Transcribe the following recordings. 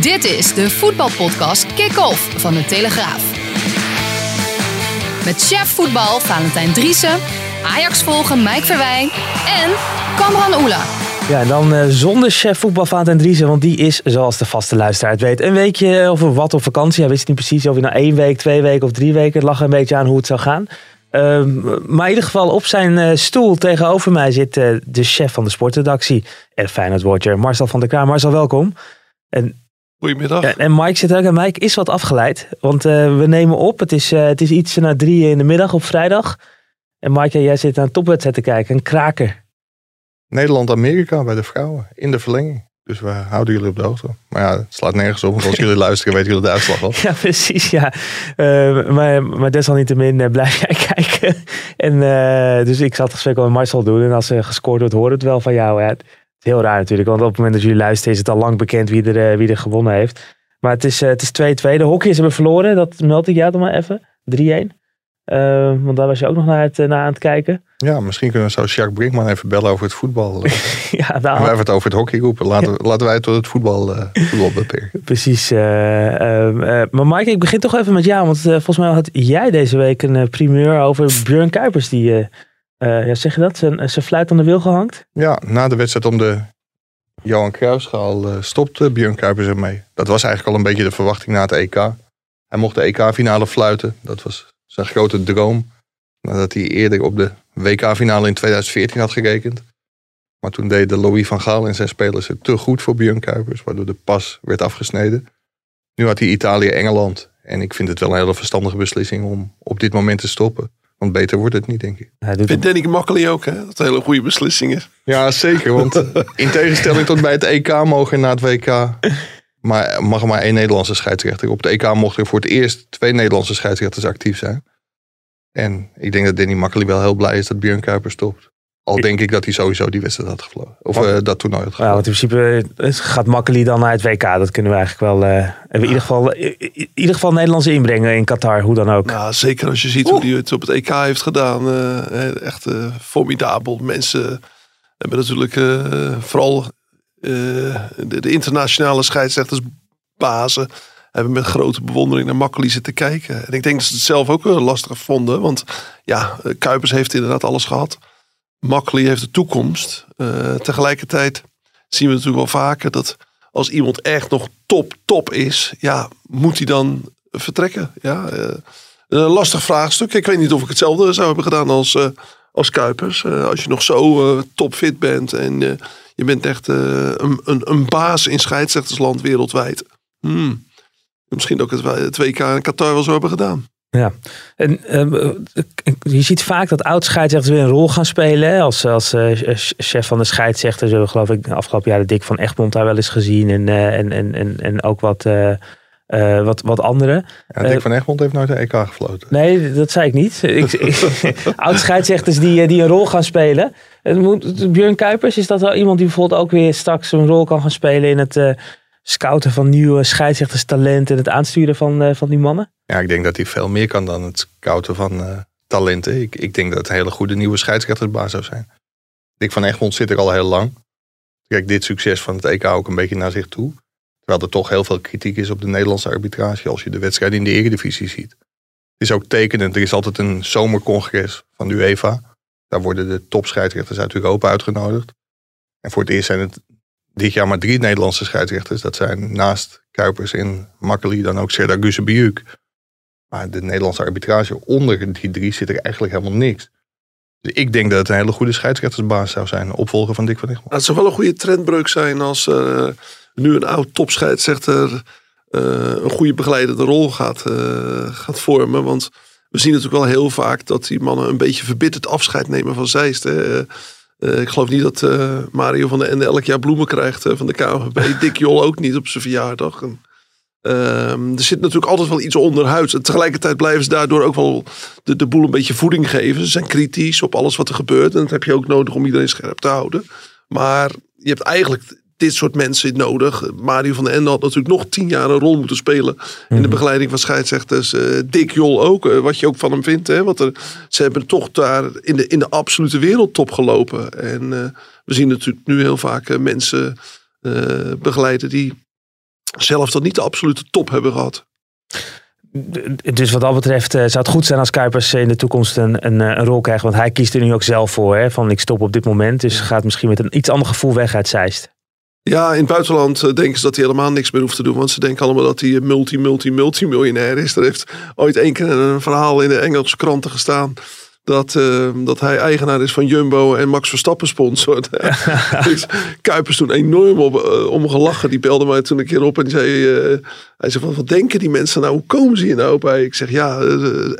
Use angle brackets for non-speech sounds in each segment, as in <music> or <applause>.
Dit is de voetbalpodcast Kick-Off van de Telegraaf. Met chef voetbal Valentijn Driessen, Ajax volgen Mike Verwijn en Kamran Oela. Ja, en dan uh, zonder chef voetbal Valentijn Driessen, want die is, zoals de vaste luisteraar het weet, een weekje of wat op vakantie. Hij wist niet precies of hij nou één week, twee weken of drie weken. Het lag een beetje aan hoe het zou gaan. Uh, maar in ieder geval op zijn uh, stoel tegenover mij zit de chef van de sportredactie. En Feyenoord Watcher, Marcel van der Kraan. Marcel, welkom. En, Goedemiddag. Ja, en Mike zit ook. En Mike is wat afgeleid, want we nemen op. Het is, het is iets na drie in de middag op vrijdag. En Mike, jij zit naar een topwedstrijd te kijken, een kraker. Nederland-Amerika bij de vrouwen in de verlenging. Dus we houden jullie op de hoogte. Maar ja, het slaat nergens op, want als jullie <laughs> luisteren weten jullie de uitslag al. <laughs> Ja, precies, ja. Uh, maar, maar desalniettemin blijf jij <laughs> kijken. En, dus ik zal het gesprek wel met Marcel doen. En als er gescoord wordt, hoort het wel van jou. Is heel raar natuurlijk, want op het moment dat jullie luisteren is het al lang bekend wie er, wie er gewonnen heeft. Maar het is 2-2. Het is de hockey's hebben verloren, dat meld ik jou dan maar even. 3-1. Uh, want daar was je ook nog naar, het, naar aan het kijken. <laughs> Ja, misschien kunnen we zo Jacques Brinkman even bellen over het voetbal. <laughs> ja, nou, we hebben het over het hockey roepen. Laten, ja. laten wij het tot het voetbal, uh, voetbal beperken. <laughs> Precies. Uh, maar Mike, ik begin toch even met jou. Want volgens mij had jij deze week een primeur over Björn Kuipers. Die, ja, zeg je dat, zijn, zijn fluit aan de wil gehangt? Ja, na de wedstrijd om de Johan Cruijffschaal stopte Björn Kuipers ermee. Dat was eigenlijk al een beetje de verwachting na het EK. Hij mocht de EK-finale fluiten. Dat was zijn grote droom. Nadat hij eerder op de WK-finale in 2014 had gerekend. Maar toen deden Louis van Gaal en zijn spelers het te goed voor Björn Kuipers. Waardoor de pas werd afgesneden. Nu had hij Italië-Engeland. En ik vind het wel een hele verstandige beslissing om op dit moment te stoppen. Want beter wordt het niet, denk ik. Vindt Danny Makkely ook, hè? Dat het een hele goede beslissing is. Ja, zeker. Want in tegenstelling tot bij het EK mogen na het WK... Maar mag er maar één Nederlandse scheidsrechter. Op het EK mochten er voor het eerst twee Nederlandse scheidsrechters actief zijn. En ik denk dat Danny Makkely wel heel blij is dat Björn Kuiper stopt. Al denk ik dat hij sowieso die wedstrijd had gevlogen. Of uh, dat toernooi had Ja, want in principe gaat Makkely dan naar het WK. Dat kunnen we eigenlijk wel... Uh, in, ieder geval, in ieder geval Nederlands inbrengen in Qatar, hoe dan ook. Nou, zeker als je ziet hoe hij het op het EK heeft gedaan. Uh, echt formidabel. Mensen hebben natuurlijk vooral de, de, internationale scheidsrechtersbazen hebben met grote bewondering naar Makkely zitten kijken. En ik denk dat ze het zelf ook lastig vonden. Want ja, Kuipers heeft inderdaad alles gehad. Makkely heeft de toekomst. Uh, tegelijkertijd zien we natuurlijk wel vaker dat als iemand echt nog top, top is, ja, moet hij dan vertrekken? Ja, uh, een lastig vraagstuk. Ik weet niet of ik hetzelfde zou hebben gedaan als, uh, als Kuipers. als je nog zo topfit bent en je bent echt een, een, een, baas in scheidsrechtersland wereldwijd. Hmm. Misschien ook het, het WK in Qatar wel zo hebben gedaan. Ja, en uh, je ziet vaak dat oud-scheidsrechters weer een rol gaan spelen. Hè? Als, als uh, chef van de scheidsrechters hebben we geloof ik de afgelopen jaren Dick van Egmond daar wel eens gezien. En, uh, en, en, en, en ook wat, wat, wat anderen. Ja, Dick van Egmond heeft nooit de EK gefloten. Nee, dat zei ik niet. <laughs> <laughs> oud-scheidsrechters die, die een rol gaan spelen. Björn Kuipers, is dat wel iemand die bijvoorbeeld ook weer straks een rol kan gaan spelen in het scouten van nieuwe scheidsrechterstalenten en het aansturen van, uh, van die mannen? Ja, ik denk dat hij veel meer kan dan het scouten van uh, talenten. Ik, ik denk dat het een hele goede nieuwe scheidsrechtersbaas zou zijn. Dick van Egmond zit er al heel lang. Kijk dit succes van het EK ook een beetje naar zich toe. Terwijl er toch heel veel kritiek is op de Nederlandse arbitrage als je de wedstrijd in de Eredivisie ziet. Het is ook tekenend. Er is altijd een zomercongres van de UEFA. Daar worden de topscheidsrechters uit Europa uitgenodigd. En voor het eerst zijn het dit jaar maar drie Nederlandse scheidsrechters. Dat zijn naast Kuipers en Makkeli dan ook Serdar Gusebiuk. Maar de Nederlandse arbitrage onder die drie zit er eigenlijk helemaal niks. Dus ik denk dat het een hele goede scheidsrechtersbaas zou zijn. Opvolger van Dick van Egmond. Het zou wel een goede trendbreuk zijn als uh, nu een oud topscheidsrechter uh, een goede begeleidende rol gaat, uh, gaat vormen. Want we zien natuurlijk wel heel vaak dat die mannen een beetje verbitterd afscheid nemen van Zeist. Hè? Eh, ik geloof niet dat eh, Mario van der Ende elk jaar bloemen krijgt eh, van de KNVB. <laughs> Dick Jol ook niet op zijn verjaardag. En, ehm, er zit natuurlijk altijd wel iets onderhuids. En tegelijkertijd blijven ze daardoor ook wel de, de boel een beetje voeding geven. Ze zijn kritisch op alles wat er gebeurt. En dat heb je ook nodig om iedereen scherp te houden. Maar je hebt eigenlijk dit soort mensen nodig. Mario van den Ende had natuurlijk nog tien jaar een rol moeten spelen. In de begeleiding van scheidsrechters. Eh Dick Jol ook, eh, wat je ook van hem vindt. Hè? Want er, ze hebben toch daar in de, in de absolute wereldtop gelopen. En eh, we zien natuurlijk nu heel vaak mensen begeleiden die zelf dan niet de absolute top hebben gehad. Dus wat dat betreft zou het goed zijn als Kuipers in de toekomst een, een, een rol krijgt. Want hij kiest er nu ook zelf voor. Hè, van ik stop op dit moment. Dus gaat misschien met een iets ander gevoel weg uit Zeist. Ja, in het buitenland eh, denken ze dat hij helemaal niks meer hoeft te doen. Want ze denken allemaal dat hij multi, multi, multimiljonair is. Er heeft ooit één keer een verhaal in de Engelse kranten gestaan. Dat, eh, dat hij eigenaar is van Jumbo en Max Verstappen sponsort. <laughs> <laughs> dus Kuipers toen enorm op, eh, om gelachen. Die belde mij toen een keer op en zei... eh, hij zei van, wat denken die mensen nou? Hoe komen ze hier nou bij? Ik zeg, ja, eh,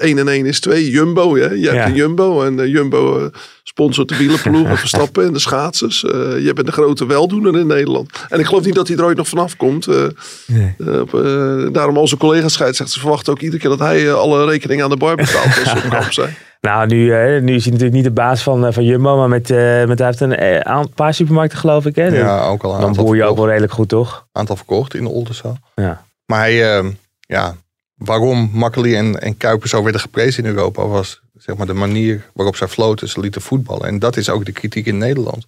1 en 1 is 2. Jumbo, hè? Je hebt Ja. een Jumbo. En eh, Jumbo eh, sponsort de wielerploeg, Verstappen en de schaatsers. Eh, je bent een grote weldoener in Nederland. En ik geloof niet dat hij er ooit nog vanaf komt. Eh, eh, eh, daarom al zijn collega's scheidsrechters verwachten ook iedere keer dat hij eh, alle rekeningen aan de bar betaalt als ze op kamp zijn. Nou, nu, eh, nu is hij natuurlijk niet de baas van, eh, van Jumbo. Maar met, eh, met, hij heeft een eh, aan- paar supermarkten geloof ik. Hè? Ja, ook al een Dan aantal boer je ook wel redelijk goed, toch? aantal verkocht in de Oldenzaal. Ja. Maar hij, ja, waarom Makkeli en, en Kuiper zo werden geprezen in Europa was zeg maar, de manier waarop zij floten, ze lieten voetballen. En dat is ook de kritiek in Nederland.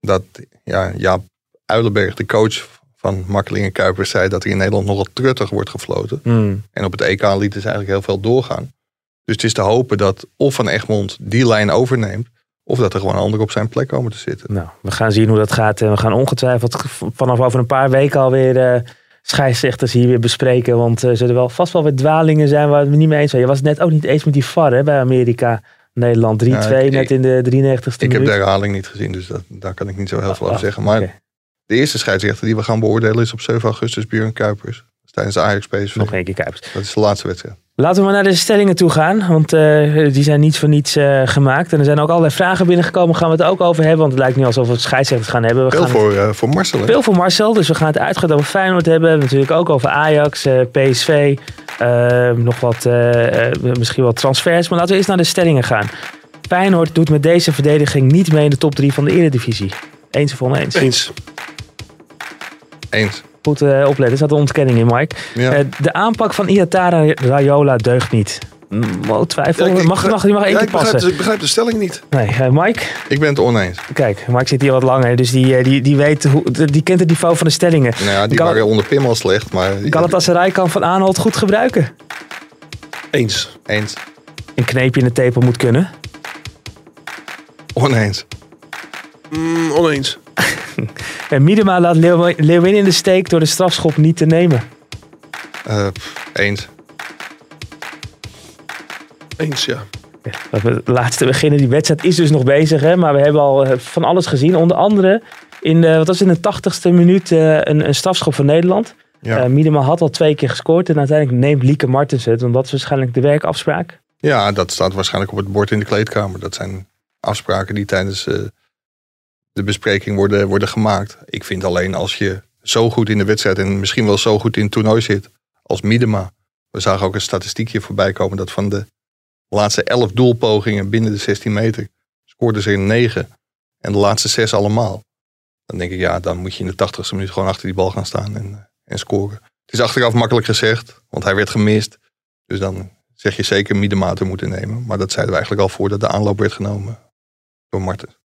Dat ja, Jaap Uilenberg, de coach van Makkeli en Kuiper, zei dat er in Nederland nogal truttig wordt gefloten. Hmm. En op het EK lieten ze eigenlijk heel veel doorgaan. Dus het is te hopen dat of Van Egmond die lijn overneemt, of dat er gewoon anderen op zijn plek komen te zitten. Nou, we gaan zien hoe dat gaat. En we gaan ongetwijfeld vanaf over een paar weken alweer eh scheidsrechters hier weer bespreken. Want er zullen wel vast wel weer dwalingen zijn waar we het niet mee eens zijn. Je was het net ook niet eens met die VAR hè, bij Amerika. Nederland 3-2 Ja, ik- net in de 93ste Ik heb minuut. de herhaling niet gezien, dus dat, daar kan ik niet zo heel veel over zeggen. Maar de eerste scheidsrechter die we gaan beoordelen is op 7 augustus Björn Kuipers. Tijdens de Ajax PSV. Nog één keer Kuipers. Dat is de laatste wedstrijd. Laten we maar naar de stellingen toe gaan. Want eh, die zijn niet voor niets eh, gemaakt. En er zijn ook allerlei vragen binnengekomen. Gaan we het ook over hebben. Want het lijkt niet alsof we het scheidsrechters gaan hebben. We Veel gaan het- voor, eh, voor Marcel. hè? Veel voor Marcel, dus we gaan het uitgebreid over Feyenoord hebben. Natuurlijk ook over Ajax, PSV, nog wat, misschien wat transfers. Maar laten we eerst naar de stellingen gaan. Feyenoord doet met deze verdediging niet mee in de top 3 van de Eredivisie. Eens of oneens? Eens. Eens. Goed eh, opletten, er staat een ontkenning in, Mike. Ja. Eh, de aanpak van Iatara Rayola deugt niet. Wow, twijfel. Ja, ik- ik mag, mag, die mag één Ja, keer ik begrijp, passen. ik begrijp de stelling niet. Nee, eh, Mike? ik ben het oneens. Kijk, Mike zit hier wat langer, dus die, die, die, weet hoe, die kent het niveau van de stellingen. Nou ja, die Kan- waren onder Pim al slecht, maar Galatasaray kan Van Aanholt goed gebruiken. Eens. eens. Een kneepje in de tepel moet kunnen. Oneens. Mm, oneens. En Miedema laat Leeuw- Leeuwin in de steek door de strafschop niet te nemen. Eh, eens. Eens, ja. Dat we laatste beginnen. Die wedstrijd is dus nog bezig, hè? maar we hebben al eh, van alles gezien. Onder andere in de, wat was in de tachtigste minuut eh, een, een strafschop van Nederland. Ja. Eh, Miedema had al twee keer gescoord en uiteindelijk neemt Lieke Martens het. Want dat is waarschijnlijk de werkafspraak. ja, dat staat waarschijnlijk op het bord in de kleedkamer. Dat zijn afspraken die tijdens eh, de bespreking worden, worden gemaakt. Ik vind alleen als je zo goed in de wedstrijd en misschien wel zo goed in het toernooi zit als Miedema. We zagen ook een statistiekje voorbij komen dat van de laatste elf doelpogingen binnen de 16 meter scoorden ze er negen. En de laatste zes allemaal. Dan denk ik, ja, dan moet je in de 80ste minuut gewoon achter die bal gaan staan en, en scoren. Het is achteraf makkelijk gezegd, want hij werd gemist. Dus dan zeg je zeker Miedema te moeten nemen. Maar dat zeiden we eigenlijk al voordat de aanloop werd genomen door Marten.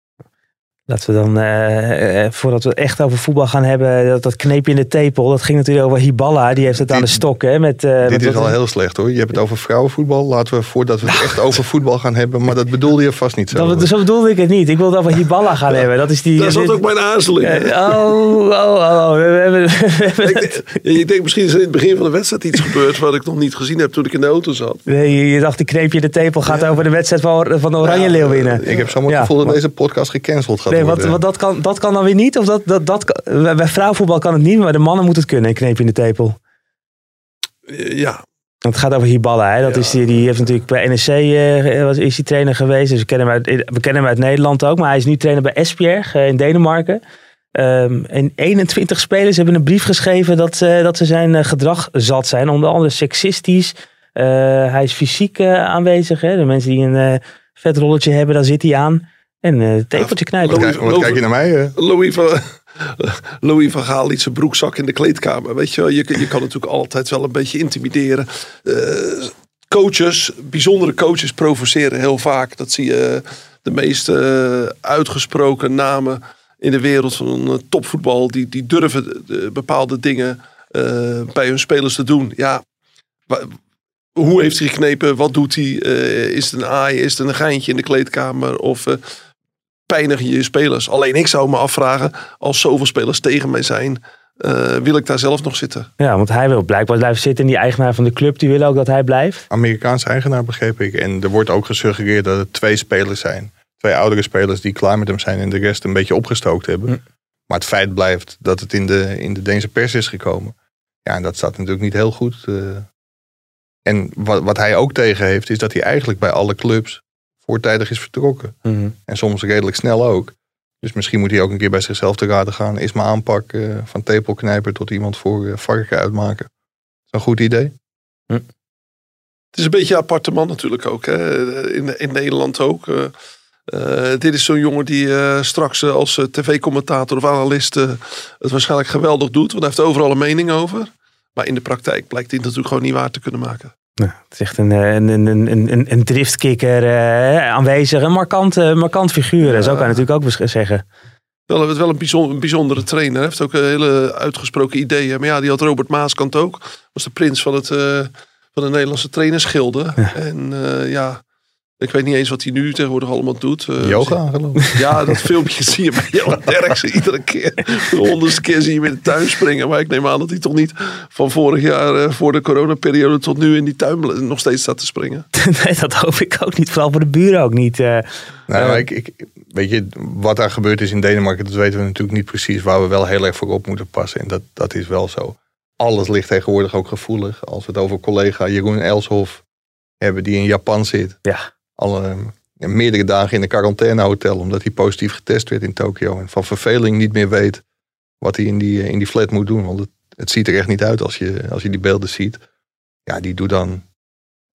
Laten we dan, eh, eh, voordat we het echt over voetbal gaan hebben, dat, dat kneepje in de tepel. Dat ging natuurlijk over Hiballa. Die heeft het aan de stok. Hè, met, eh, Dit met is al heel slecht hoor. Je hebt het over vrouwenvoetbal. Laten we voordat we het echt over voetbal gaan hebben. Maar dat bedoelde je vast niet zo. Dat, zo bedoelde ik het niet. Ik wilde het over Hiballa gaan hebben. Dat is die. Daar zat ook mijn aarzeling. Oh, oh, oh, oh. We, hebben, we hebben Ik, denk- ik denk misschien is er in het begin van de wedstrijd iets gebeurd wat ik nog niet gezien heb toen ik in de auto zat. Nee, je- je dacht die kneepje in de tepel gaat over de wedstrijd van, van de Oranje Leeuw winnen. Ik heb zomaar het gevoel dat deze podcast gecanceld gaat Nee, wat dat, kan, dat kan dan weer niet? Of dat, dat, dat, bij vrouwenvoetbal kan het niet, maar de mannen moeten het kunnen. Een kneepje in de tepel. Eh, Ja, Het gaat over Hiballa. Hè? Dat Ja. is die, die heeft natuurlijk bij NEC eh, was, is trainer geweest. Dus we kennen, hem uit, we kennen hem uit Nederland ook. Maar hij is nu trainer bij Esbjerg eh, in Denemarken. Ehm, en 21 spelers hebben een brief geschreven dat, eh, dat ze zijn eh, gedrag zat zijn. Onder andere seksistisch. Eh, hij is fysiek eh, aanwezig. Hè? De mensen die een eh, vet rolletje hebben, daar zit hij aan. En eh tepeltje knijpen. Wat, kijk, wat kijk je naar mij? eh? Louis van, Louis van Gaal liet zijn broekzak in de kleedkamer. Weet je, wel. je, je kan natuurlijk altijd wel een beetje intimideren. Eh, coaches, bijzondere coaches provoceren heel vaak. Dat zie je de meest uitgesproken namen in de wereld van topvoetbal. Die, die durven de- de bepaalde dingen eh, bij hun spelers te doen. Ja, hoe heeft hij geknepen? Wat doet hij? Eh, is het een aai? Is het een geintje in de kleedkamer? Of eh pijnig je je spelers? Alleen ik zou me afvragen, als zoveel spelers tegen mij zijn, eh, wil ik daar zelf nog zitten? Ja, want hij wil blijkbaar blijven zitten. En die eigenaar van de club die wil ook dat hij blijft. Amerikaanse eigenaar, begreep ik. En er wordt ook gesuggereerd dat het twee spelers zijn. Twee oudere spelers die klaar met hem zijn en de rest een beetje opgestookt hebben. Hm. Maar het feit blijft dat het in de, in de Deense pers is gekomen. Ja, en dat staat natuurlijk niet heel goed. eh. En wat, wat hij ook tegen heeft, is dat hij eigenlijk bij alle clubs voortijdig is vertrokken. En soms redelijk snel ook. Dus misschien moet hij ook een keer bij zichzelf te raden gaan. Is mijn aanpak eh, van tepelknijper tot iemand voor eh, varken uitmaken. Is een goed idee? Het is een beetje een aparte man natuurlijk ook. Hè? In, in Nederland ook. Eh, dit is zo'n jongen die eh, straks als tv-commentator of analist eh, het waarschijnlijk geweldig doet. Want hij heeft overal een mening over. Maar in de praktijk blijkt hij het natuurlijk gewoon niet waar te kunnen maken. Nou, het is echt een, eh, een, een, een, een, een driftkikker eh, aanwezig. Een markant, eh, markant figuur. Zo kan je natuurlijk ook zeggen. Wel, het wel een, bijzonder, een bijzondere trainer. Hij heeft ook een hele uitgesproken ideeën. Maar ja, die had Robert Maaskant ook. Was de prins van, het, eh, van de Nederlandse trainersgilde. En eh, ja, ik weet niet eens wat hij nu tegenwoordig allemaal doet. Eh, Yoga, geloof ik. Ja, dat filmpje <laughs> zie je bij Johan Derksen iedere keer. De honderdste keer zie je hem in de tuin springen. Maar ik neem aan dat hij toch niet van vorig jaar, eh, voor de coronaperiode tot nu in die tuin nog steeds staat te springen. <laughs> nee, dat hoop ik ook niet. Vooral voor de buren ook niet. eh. Nou, ik, ik, weet je, wat daar gebeurd is in Denemarken, dat weten we natuurlijk niet precies. Waar we wel heel erg voor op moeten passen. En dat, dat is wel zo. Alles ligt tegenwoordig ook gevoelig. Als we het over collega Jeroen Elshoff hebben, die in Japan zit. Ja. Al eh, meerdere dagen in een quarantainehotel, omdat hij positief getest werd in Tokio. En van verveling niet meer weet wat hij in die, eh, in die flat moet doen. Want het, het ziet er echt niet uit als je, als je die beelden ziet. Ja, die doet dan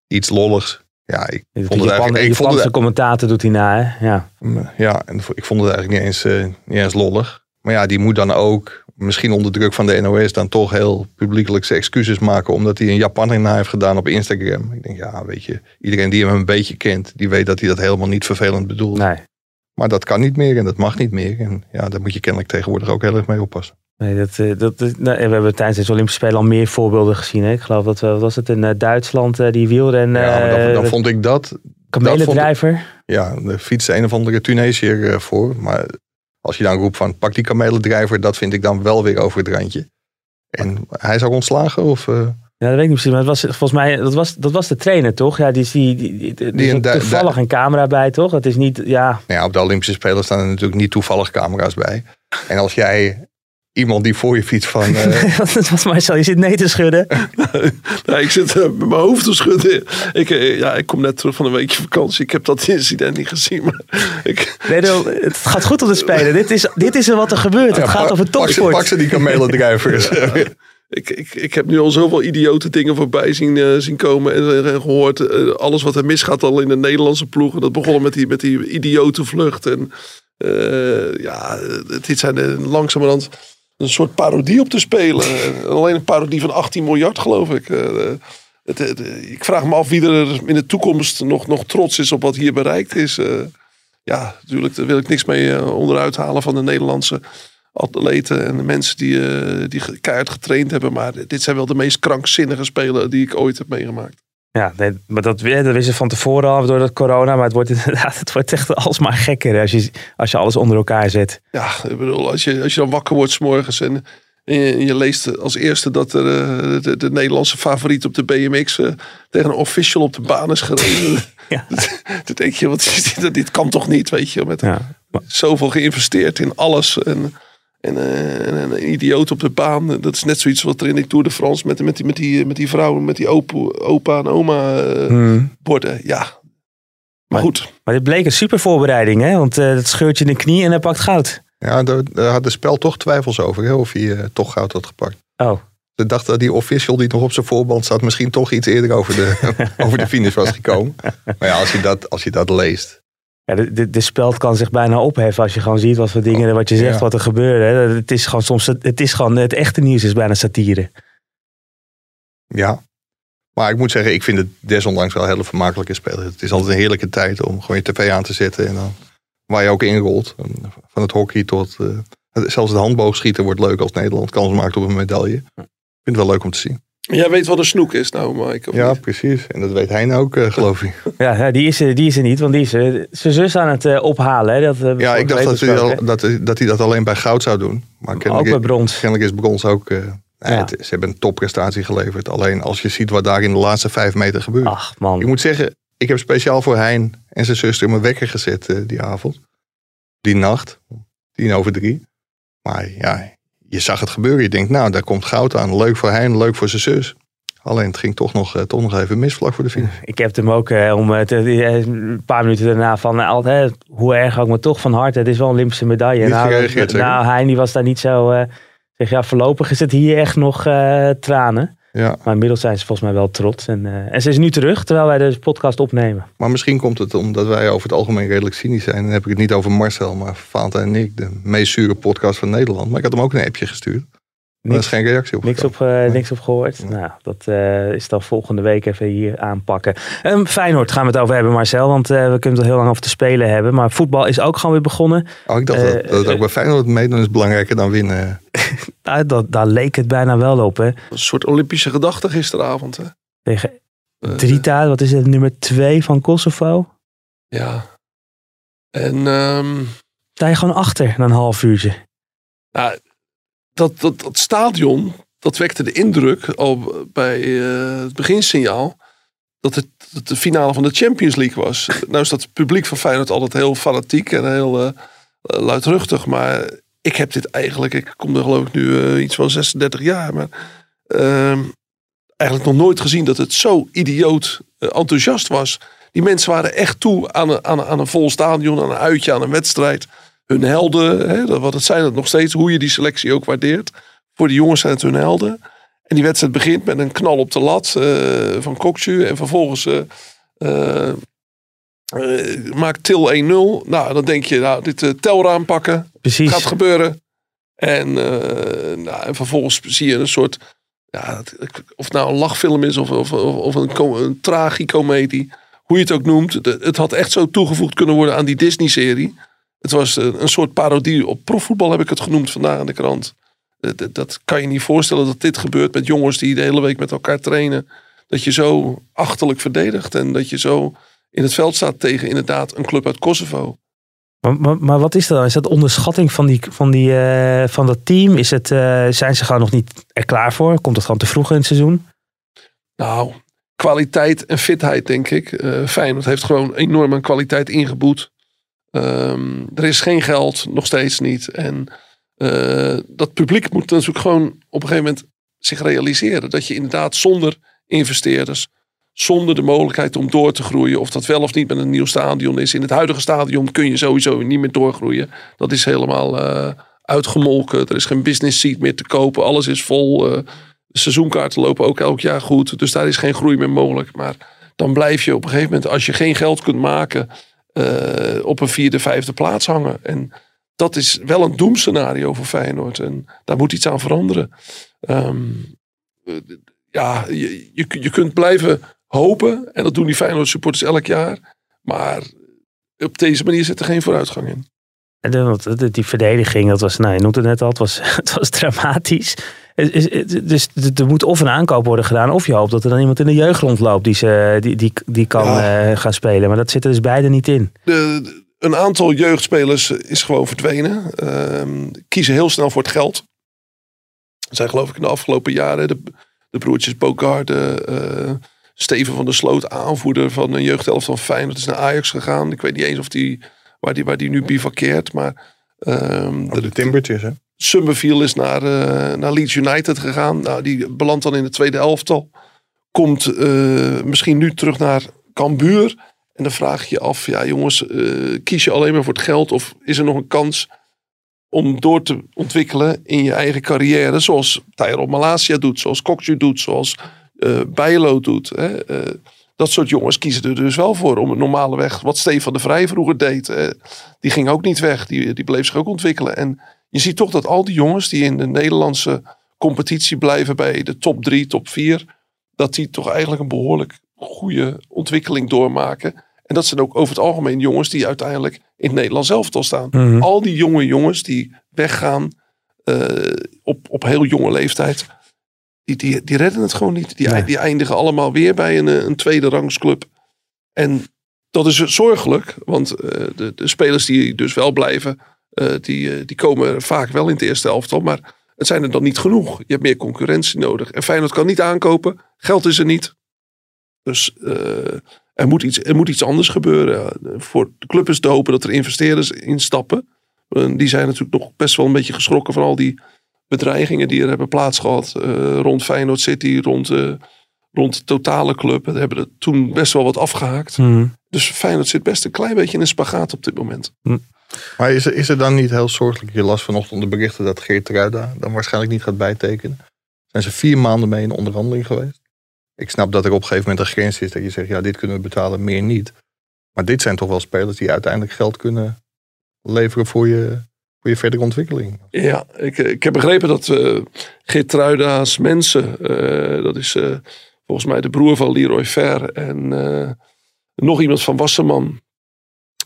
iets lolligs. Ja, ik vond het eigenlijk... Ik vond het, commentator doet hij na. Hè? Ja. ja, en ik vond het eigenlijk niet eens, eh, niet eens lollig. Maar ja, die moet dan ook, misschien onder druk van de NOS, dan toch heel publiekelijk zijn excuses maken. Omdat hij een Japan na heeft gedaan op Instagram. Ik denk, ja, weet je, iedereen die hem een beetje kent, die weet dat hij dat helemaal niet vervelend bedoelt. Nee. Maar dat kan niet meer en dat mag niet meer. En ja, daar moet je kennelijk tegenwoordig ook heel erg mee oppassen. Nee, dat, eh, dat, nou, we hebben tijdens de Olympische Spelen al meer voorbeelden gezien. Hè? Ik geloof dat, we- wat was het in eh, Duitsland, eh, die wielren. ja, maar dan, eh, dan vond ik dat, kamelendrijver. ja, er fietste een of andere Tunesiër eh, voor. Maar als je dan roept van pak die kamelendrijver, dat vind ik dan wel weer over het randje. En hij ook ontslagen of... eh, Ja, dat weet ik niet precies. Maar het was, volgens mij, dat was, dat was de trainer, toch? Ja, die, is die, die, die, Die is toevallig een camera bij, toch? Het is niet, ja... Nou ja, op de Olympische Spelen staan er natuurlijk niet toevallig camera's bij. En als jij iemand die voor je fiets van... <laughs> eh, dat was Marcel, je zit nee te schudden. <laughs> Ja, ik zit eh, met mijn hoofd te schudden. Ik, eh, ja, ik kom net terug van een weekje vakantie. Ik heb dat incident niet gezien. Maar <laughs> ik, Nee, no, het gaat goed op de Spelen. Dit is, dit is er wat er gebeurt. Het ja, gaat over topsport. pak ze die kamelendrijvers. ik, ik, ik heb nu al zoveel idiote dingen voorbij zien, zien komen en, en gehoord. Eh, alles wat er misgaat al in de Nederlandse ploegen. Dat begon met die, met die idiote vlucht. En ja, dit zijn er langzamerhand een soort parodie op te spelen. En Alleen een parodie van 18 miljard, geloof ik. Eh, het- ik vraag me af wie er in de toekomst nog, nog trots is op wat hier bereikt is. Eh, ja, natuurlijk, daar wil ik niks mee eh, onderuit halen van de Nederlandse atleten en de mensen die, eh, die keihard getraind hebben. Maar dit zijn wel de meest krankzinnige spelen die ik ooit heb meegemaakt. Ja, nee, maar dat, dat wisten van tevoren al door dat corona. Maar het wordt inderdaad <laughs> het wordt echt alsmaar gekker als je, als je alles onder elkaar zet. Ja, ik bedoel, als je, als je dan wakker wordt 's morgens en, en je, en je leest als eerste dat er, eh, de, de Nederlandse favoriet op de BMX eh, tegen een official op de baan is gereden. <laughs> Ja. <laughs> Dan denk je, wat is dit? dit kan toch niet, weet je, met Ja. zoveel geïnvesteerd in alles. En, En, eh, en een idioot op de baan. Dat is net zoiets wat er in de Tour de France met, met, die, met, die, met die vrouwen, met die opa, opa en oma eh, Hmm. borden. Ja. Maar goed. Maar dit bleek een super voorbereiding, hè? Want eh het scheurt je in de knie en hij pakt goud. Ja, daar, daar had de spel toch twijfels over. Hè, of hij toch goud had gepakt. Oh, Ze dacht dat die official die nog op zijn voorband zat... misschien toch iets eerder over de, <laughs> over de finish was gekomen. Maar ja, als je dat, als je dat leest... ja, de, de, de speld kan zich bijna opheffen als je gewoon ziet wat voor dingen, wat je zegt, Ja. wat er gebeurde. Hè? Het is gewoon soms, het is gewoon, het echte nieuws is bijna satire. Ja. Maar ik moet zeggen, ik vind het desondanks wel een hele vermakelijke speler. Het is altijd een heerlijke tijd om gewoon je tv aan te zetten. En dan waar je ook inrolt. Van het hockey tot... eh, zelfs het handboogschieten wordt leuk als Nederland kans maakt op een medaille. Ik vind het wel leuk om te zien. Jij weet wat een snoek is nou, Mike. Ja, niet? precies. En dat weet hij ook, eh, geloof ik. <laughs> Ja, die, is, er- die is er niet, want die is eh, zijn zus aan het eh, ophalen. Hè? Dat, Ja, ik dacht dat hij, al- dat, hij- dat hij dat alleen bij goud zou doen. Maar? Ook bij brons. kennelijk is brons ook... eh, Ja. het- ze hebben een topprestatie geleverd. Alleen als je ziet wat daar in de laatste vijf meter gebeurt. Ach man, Ik moet zeggen, ik heb speciaal voor Hein en zijn zuster mijn wekker gezet eh, die avond. Die nacht, tien over drie. Maar ja, je zag het gebeuren. Je denkt, nou, daar komt goud aan. Leuk voor Hein, leuk voor zijn zus. Alleen het ging toch nog, eh, toch nog even mis vlak voor de finish. ik heb hem ook eh, om eh, een paar minuten daarna van altijd, hoe erg ook, maar toch van harte. Het is wel een Olympische medaille. Niet nou, gereageerd, nou, hij die was daar niet zo. eh zeg ja, voorlopig is het hier echt nog tranen. Ja, Maar inmiddels zijn ze volgens mij wel trots. En, eh, en ze is nu terug terwijl wij de podcast opnemen. maar misschien komt het omdat wij over het algemeen redelijk cynisch zijn. Dan heb ik het niet over Marcel, maar Fanta en ik. De meest zure podcast van Nederland. Maar ik had hem ook een appje gestuurd. Daar is Niks, geen reactie op. niks, op, eh, niks op gehoord. Nou, dat eh, is dan volgende week even hier aanpakken. Um, Feyenoord gaan we het over hebben, Marcel. Want we kunnen het er heel lang over te spelen hebben. Maar voetbal is ook gewoon weer begonnen. Oh, ik dacht dat, dat het ook bij Feyenoord meedoen is belangrijker dan winnen. <laughs> Nou, dat, daar leek het bijna wel op. Hè? Een soort Olympische gedachte gisteravond. Hè? Tegen Eh, Drita, wat is het, nummer 2 van Kosovo? Ja. En ehm, Sta je gewoon achter na een half uurtje. nou, dat, dat, dat stadion, dat wekte de indruk al bij eh, het beginsignaal. Dat het, dat de finale van de Champions League was. Nou is dat publiek van Feyenoord altijd heel fanatiek en heel eh, luidruchtig. Maar ik heb dit eigenlijk, ik kom er geloof ik nu eh, iets van 36 jaar. Maar ehm, eigenlijk nog nooit gezien dat het zo idioot eh, enthousiast was. Die mensen waren echt toe aan een, aan, aan een vol stadion, aan een uitje, aan een wedstrijd. Hun helden, hè, wat het zijn het nog steeds, hoe je die selectie ook waardeert. Voor die jongens zijn het hun helden. En die wedstrijd begint met een knal op de lat eh, van Kokju. En vervolgens eh, eh, maakt Til 1-0. Nou, dan denk je, nou, dit eh, telraam pakken Precies. gaat gebeuren. En, eh, nou, en vervolgens zie je een soort, ja, of het nou een lachfilm is of, of, of een, een tragicomedie, hoe je het ook noemt. De- Het had echt zo toegevoegd kunnen worden aan die Disney-serie. Het was een soort parodie op profvoetbal, heb ik het genoemd vandaag in de krant. Dat, dat kan je niet voorstellen dat dit gebeurt met jongens die de hele week met elkaar trainen. Dat je zo achterlijk verdedigt en dat je zo in het veld staat tegen inderdaad een club uit Kosovo. Maar, maar, maar wat is dat dan? Is dat onderschatting van, die, van, die, eh, van dat team? Is het, eh, zijn ze gewoon nog niet er klaar voor? Komt het gewoon te vroeg in het seizoen? Nou, kwaliteit en fitheid, denk ik. Eh Feyenoord heeft gewoon enorm aan kwaliteit ingeboet. Ehm, er is geen geld, nog steeds niet. En dat publiek moet natuurlijk gewoon op een gegeven moment zich realiseren. Dat je inderdaad zonder investeerders, zonder de mogelijkheid om door te groeien, of dat wel of niet met een nieuw stadion is. In het huidige stadion kun je sowieso niet meer doorgroeien. Dat is helemaal eh, uitgemolken. Er is geen business seat meer te kopen. Alles is vol. eh, seizoenkaarten lopen ook elk jaar goed. Dus daar is geen groei meer mogelijk. Maar dan blijf je op een gegeven moment, als je geen geld kunt maken, eh, op een vierde, vijfde plaats hangen. En dat is wel een doemscenario voor Feyenoord. En daar moet iets aan veranderen. Ehm, eh, ja, je, je kunt blijven hopen. En dat doen die Feyenoord supporters elk jaar. Maar op deze manier zit er geen vooruitgang in. En die verdediging, dat was, nou, je noemde het net al, het was, <laughs> het was dramatisch. Dus er moet of een aankoop worden gedaan, of je hoopt dat er dan iemand in de jeugd rondloopt die, ze, die, die, die kan Ja. eh, gaan spelen. Maar dat zit er dus beide niet in. De, de- een aantal jeugdspelers is gewoon verdwenen. Ehm, kiezen heel snel voor het geld. Zijn geloof ik in de afgelopen jaren de, de broertjes Bogarde, eh Steven van der Sloot, aanvoerder van een jeugdhelft van Feyenoord, is naar Ajax gegaan. Ik weet niet eens of die, waar, die, waar die nu bivakkeert, maar ehm, Oh, de Timbertjes, hè? Summerfield is naar, eh, naar Leeds United gegaan. Nou, die belandt dan in de tweede elftal. Komt eh, misschien nu terug naar Cambuur. En dan vraag je je af, ja jongens, eh, kies je alleen maar voor het geld of is er nog een kans om door te ontwikkelen in je eigen carrière, zoals Tyrell Malasia doet, zoals Kokju doet, zoals eh Bijlo doet. Hè? Eh, dat soort jongens kiezen er dus wel voor om een normale weg, wat Stefan de Vrij vroeger deed. die ging ook niet weg, die, die bleef zich ook ontwikkelen. En je ziet toch dat al die jongens die in de Nederlandse competitie blijven bij de top 3, top 4, dat die toch eigenlijk een behoorlijk goede ontwikkeling doormaken. En dat zijn ook over het algemeen jongens die uiteindelijk in het Nederlands elftal staan. Mhm. Al die jonge jongens die weggaan eh, op, op heel jonge leeftijd, die, die, die redden het gewoon niet. Die, Nee. die eindigen allemaal weer bij een, eh, een tweede rangsclub. En dat is zorgelijk, want eh, de, de spelers die dus wel blijven, eh, die, die komen vaak wel in het eerste elftal. Maar het zijn er dan niet genoeg. Je hebt meer concurrentie nodig. En Feyenoord kan niet aankopen. Geld is er niet. Dus er, moet iets, er moet iets anders gebeuren. Voor de club is te hopen dat er investeerders instappen. Die zijn natuurlijk nog best wel een beetje geschrokken van al die bedreigingen die er hebben plaatsgehad. eh, rond Feyenoord City, rond, eh, rond de totale club. We hebben er toen best wel wat afgehaakt. Mhm. Dus Feyenoord zit best een klein beetje in een spagaat op dit moment. Maar is er, is er dan niet heel zorgelijk? Je las vanochtend de berichten dat Geert Ruida dan waarschijnlijk niet gaat bijtekenen. Zijn ze vier maanden mee in onderhandeling geweest? Ik snap dat er op een gegeven moment een grens is dat je zegt, ja, dit kunnen we betalen, meer niet. Maar dit zijn toch wel spelers die uiteindelijk geld kunnen leveren voor je, voor je verdere ontwikkeling. Ja, ik, eh, ik heb begrepen dat eh Geertruida's mensen, eh, dat is volgens mij de broer van Leroy Fer en nog iemand van Wasserman,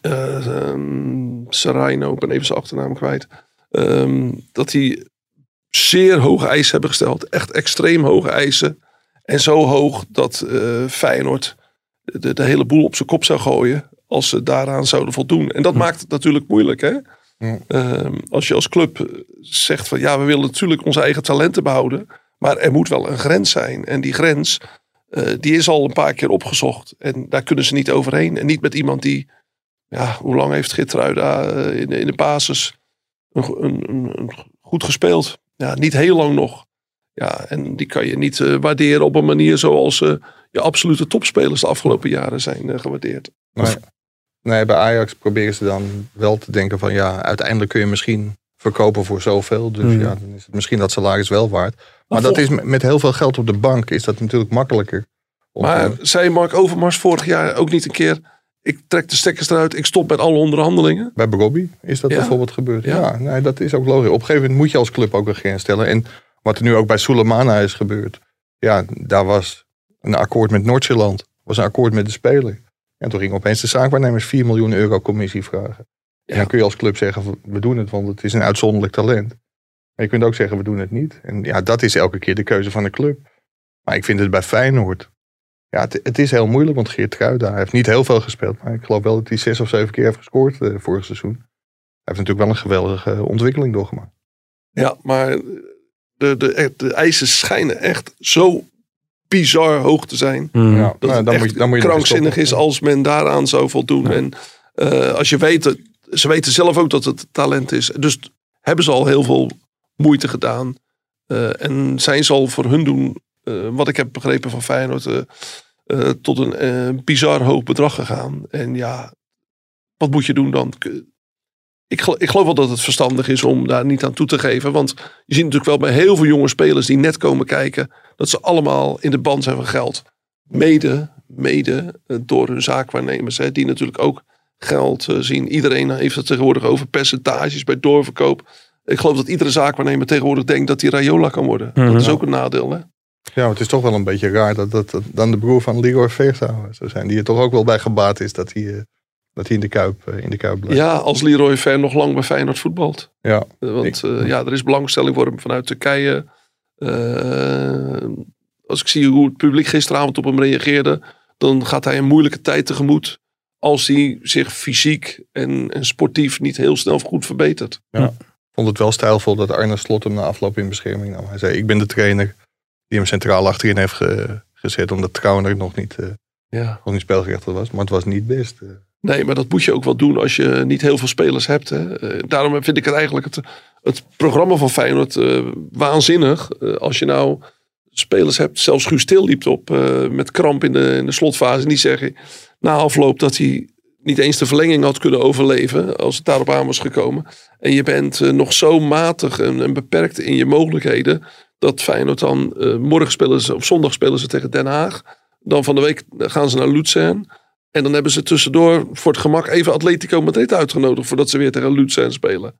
um, Serrano, ik ben even zijn achternaam kwijt, ehm, dat die zeer hoge eisen hebben gesteld. Echt extreem hoge eisen. En zo hoog dat Feyenoord de, de hele boel op zijn kop zou gooien als ze daaraan zouden voldoen. En dat maakt het natuurlijk moeilijk, hè? Ehm, als je als club zegt van ja, we willen natuurlijk onze eigen talenten behouden. Maar er moet wel een grens zijn. En die grens, eh, die is al een paar keer opgezocht. En daar kunnen ze niet overheen. En niet met iemand die, ja, hoe lang heeft Gitruida eh, in, de- in de basis een, een, een, een goed gespeeld? Ja, niet heel lang nog. Ja, en die kan je niet eh, waarderen op een manier zoals eh, je absolute topspelers de afgelopen jaren zijn gewaardeerd. Nee. Nee, bij Ajax proberen ze dan wel te denken van ja, uiteindelijk kun je misschien verkopen voor zoveel. Dus Mhm. ja, dan is het misschien dat salaris wel waard. Maar Maar dat is met- heel veel geld op de bank is dat natuurlijk makkelijker. om Maar te- zei Mark Overmars vorig jaar ook niet een keer... ik trek de stekkers eruit, ik stop met alle onderhandelingen? Bij Robbie is dat Ja. bijvoorbeeld gebeurd. Ja. Ja, nee, dat is ook logisch. Op een gegeven moment moet je als club ook een grens stellen. En wat er nu ook bij Sulemana is gebeurd. Ja, daar was een akkoord met Noord-Zeeland. was een akkoord met de speler. En toen ging opeens de zaakwaarnemers 4 miljoen euro commissie vragen. En dan kun je als club zeggen, we doen het, want het is een uitzonderlijk talent. Maar je kunt ook zeggen, we doen het niet. En ja, dat is elke keer de keuze van de club. Maar ik vind het bij Feyenoord... Ja, het, het is heel moeilijk, want Geert Kruida heeft niet heel veel gespeeld. Maar ik geloof wel dat hij zes of zeven keer heeft gescoord eh, vorig seizoen. Hij heeft natuurlijk wel een geweldige ontwikkeling doorgemaakt. Ja, maar de, de, de eisen schijnen echt zo bizar hoog te zijn. Mhm. Ja, Dat nou, het dan echt moet je, dan moet je krankzinnig is als men daaraan zou voldoen. En eh, als je weet, ze weten zelf ook dat het talent is. Dus hebben ze al heel veel moeite gedaan. Eh, en zijn ze al voor hun doen, eh, wat ik heb begrepen van Feyenoord, eh, eh, tot een bizar hoog bedrag gegaan. En ja, wat moet je doen dan? Ik, gel- ik geloof wel dat het verstandig is om daar niet aan toe te geven. Want je ziet natuurlijk wel bij heel veel jonge spelers die net komen kijken, dat ze allemaal in de band zijn van geld. Mede, mede eh, door hun zaakwaarnemers, hè, die natuurlijk ook geld eh, zien. Iedereen heeft het tegenwoordig over percentages bij doorverkoop. Ik geloof dat iedere zaakwaarnemer tegenwoordig denkt dat hij Rayola kan worden. Mhm. Dat is ook een nadeel. Hè? Ja, maar het is toch wel een beetje raar dat dat, dat dan de broer van Leroy Veerta zou zijn. Die er toch ook wel bij gebaat is dat hij, eh, dat hij in, de kuip, eh, in de kuip blijft. Ja, als Leroy Ver nog lang bij Feyenoord voetbalt. Ja. Eh, Want eh, ja, er is belangstelling voor hem vanuit Turkije. Als ik zie hoe het publiek gisteravond op hem reageerde, dan gaat hij een moeilijke tijd tegemoet. Als hij zich fysiek en, en sportief niet heel snel goed verbetert. Ik vond het wel stijlvol dat Arne Slot hem na afloop in bescherming nam. Hij zei, ik ben de trainer die hem centraal achterin heeft ge- gezet. Omdat Trauner nog niet, Ja. nog niet spelgerechtigd was. Maar het was niet best. Nee, maar dat moet je ook wel doen als je niet heel veel spelers hebt. Hè. Eh, daarom vind ik het eigenlijk het, het programma van Feyenoord eh, waanzinnig. Eh, als je nou spelers hebt, zelfs Guus Til liep op met kramp in de, in de slotfase. En die zeggen na afloop dat hij niet eens de verlenging had kunnen overleven als het daarop aan was gekomen. En je bent nog zo matig en, beperkt in je mogelijkheden dat Feyenoord dan morgen spelen zondag spelen ze tegen Den Haag. Dan van de week gaan ze naar Luzern. En dan hebben ze tussendoor voor het gemak even Atletico Madrid uitgenodigd voordat ze weer tegen Luzern spelen.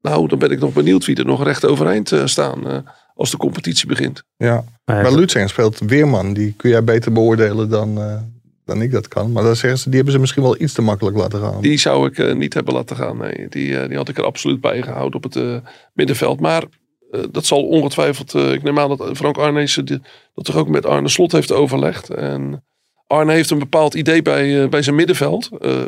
Nou, dan ben ik nog benieuwd wie er nog recht overeind eh, staan eh, als de competitie begint. Ja. Maar Maar Lutsen speelt Weerman. Die kun jij beter beoordelen dan, eh, dan ik dat kan. Maar dan zeggen ze, die hebben ze misschien wel iets te makkelijk laten gaan. Die zou ik eh, niet hebben laten gaan. Nee, die, die had ik er absoluut bij gehouden op het eh, middenveld. Maar eh, dat zal ongetwijfeld. eh, ik neem aan dat Frank Arnees die- dat toch ook met Arne Slot heeft overlegd. En Arne heeft een bepaald idee bij, eh, bij zijn middenveld. Eh,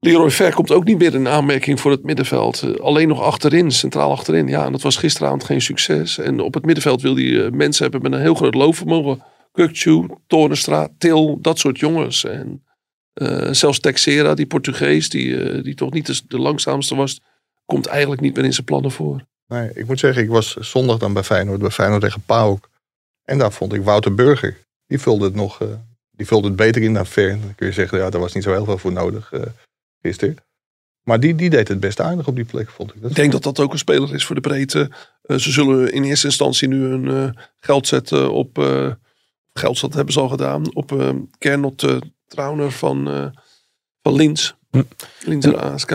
Leroy Ver komt ook niet meer in aanmerking voor het middenveld. Eh, alleen nog achterin, centraal achterin. Ja, en dat was gisteravond geen succes. En op het middenveld wil hij eh, mensen hebben met een heel groot loopvermogen. Kukcu, Toornstra, Til, dat soort jongens. En zelfs Texera, die Portugees, die, die toch niet de, de langzaamste was, komt eigenlijk niet meer in zijn plannen voor. Nee, ik moet zeggen, ik was zondag dan bij Feyenoord, bij Feyenoord tegen PAOK. En daar vond ik Wouter Burger. Die vulde het nog, eh, die vulde het beter in dan Ver. Dan kun je zeggen, ja, daar was niet zo heel veel voor nodig eh, gisteren. Maar die, die deed het best aardig op die plek, vond ik. Dat Ik denk dat dat ook een speler is voor de breedte. Eh, ze zullen in eerste instantie nu hun eh, geld zetten op, eh geld dat hebben ze al gedaan, op eh Kernot Trauner van, eh van Lins. Hm. Linzer ASK.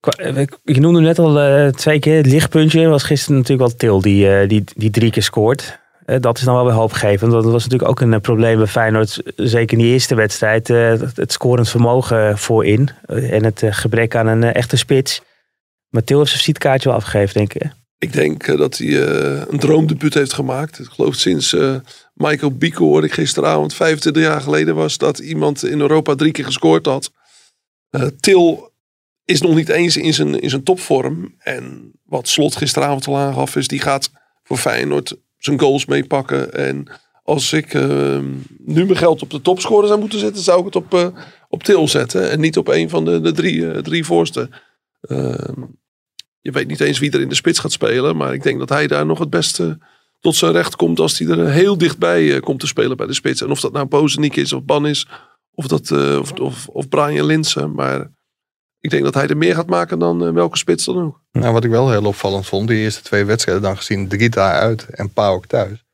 Qua- ik- Je noemde net al eh, twee keer het lichtpuntje. Was gisteren natuurlijk wel Til die, eh, die, die drie keer scoort. Eh, dat is dan wel weer hoopgevend. Dat was natuurlijk ook een eh, probleem bij Feyenoord. Zeker in die eerste wedstrijd. eh, het, scorend vermogen voorin. en het gebrek aan een echte spits. Maar Til heeft zijn visitekaartje wel afgegeven, denk ik. Ik denk dat hij een droomdebuut heeft gemaakt. Ik geloof sinds Michael Bico hoorde ik gisteravond, 25 jaar geleden was, dat iemand in Europa drie keer gescoord had. Til is nog niet eens in zijn, in zijn topvorm. En wat Slot gisteravond al aangaf is, die gaat voor Feyenoord zijn goals meepakken. En als ik eh, nu mijn geld op de topscorer zou moeten zetten, zou ik het op, eh, op Til zetten. En niet op een van de, de drie, eh, drie voorste. Ehm, je weet niet eens wie er in de spits gaat spelen. Maar ik denk dat hij daar nog het beste tot zijn recht komt. Als hij er heel dichtbij eh, komt te spelen bij de spits. En of dat nou Bozeniek is of Ban is. Of, dat, of, of, of Brian Linsen. Maar ik denk dat hij er meer gaat maken dan eh, welke spits dan ook. Nou, wat ik wel heel opvallend vond, die eerste twee wedstrijden dan gezien, Drita uit en PAOK thuis.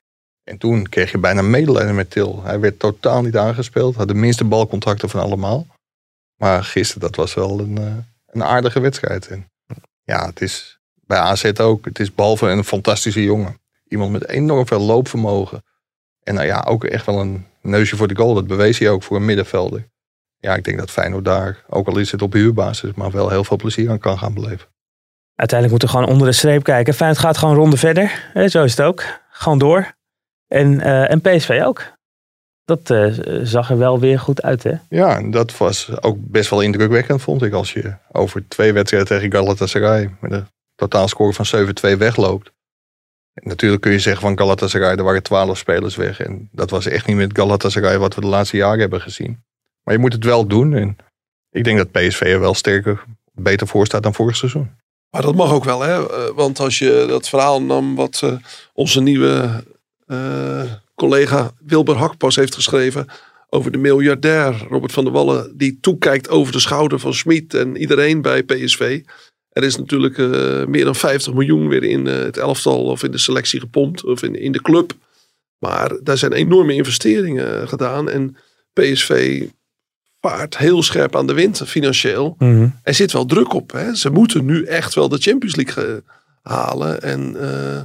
En toen kreeg je bijna medelijden met Til. Hij werd totaal niet aangespeeld, had de minste balcontacten van allemaal. Maar gisteren, dat was wel een, eh, een aardige wedstrijd. En ja, het is bij AZ ook. Het is behalve een fantastische jongen. Iemand met enorm veel loopvermogen. En nou ja, ook echt wel een neusje voor de goal. Dat bewees hij ook voor een middenvelder. Ja, ik denk dat Feyenoord daar, ook al is het op huurbasis, maar wel heel veel plezier aan kan gaan beleven. Uiteindelijk moeten we gewoon onder de streep kijken. Feyenoord gaat gewoon ronde verder. Zo is het ook. Gewoon door. En, eh, en PSV ook. Dat eh, zag er wel weer goed uit, hè? Ja, dat was ook best wel indrukwekkend, vond ik. Als je over twee wedstrijden tegen Galatasaray met een totaalscore van 7-2 wegloopt. En natuurlijk kun je zeggen van Galatasaray, er waren 12 spelers weg. En dat was echt niet met Galatasaray wat we de laatste jaren hebben gezien. Maar je moet het wel doen. En ik denk dat PSV er wel sterker, beter voor staat dan vorig seizoen. Maar dat mag ook wel, hè? Want als je dat verhaal nam wat eh, onze nieuwe eh, collega Wilber Hakpas heeft geschreven over de miljardair Robert van der Wallen, die toekijkt over de schouder van Smit en iedereen bij PSV. Er is natuurlijk eh, meer dan 50 miljoen weer in het elftal of in de selectie gepompt of in, in de club. Maar daar zijn enorme investeringen gedaan en PSV vaart heel scherp aan de wind financieel. Er zit wel druk op. Hè? Ze moeten nu echt wel de Champions League eh, halen. En eh,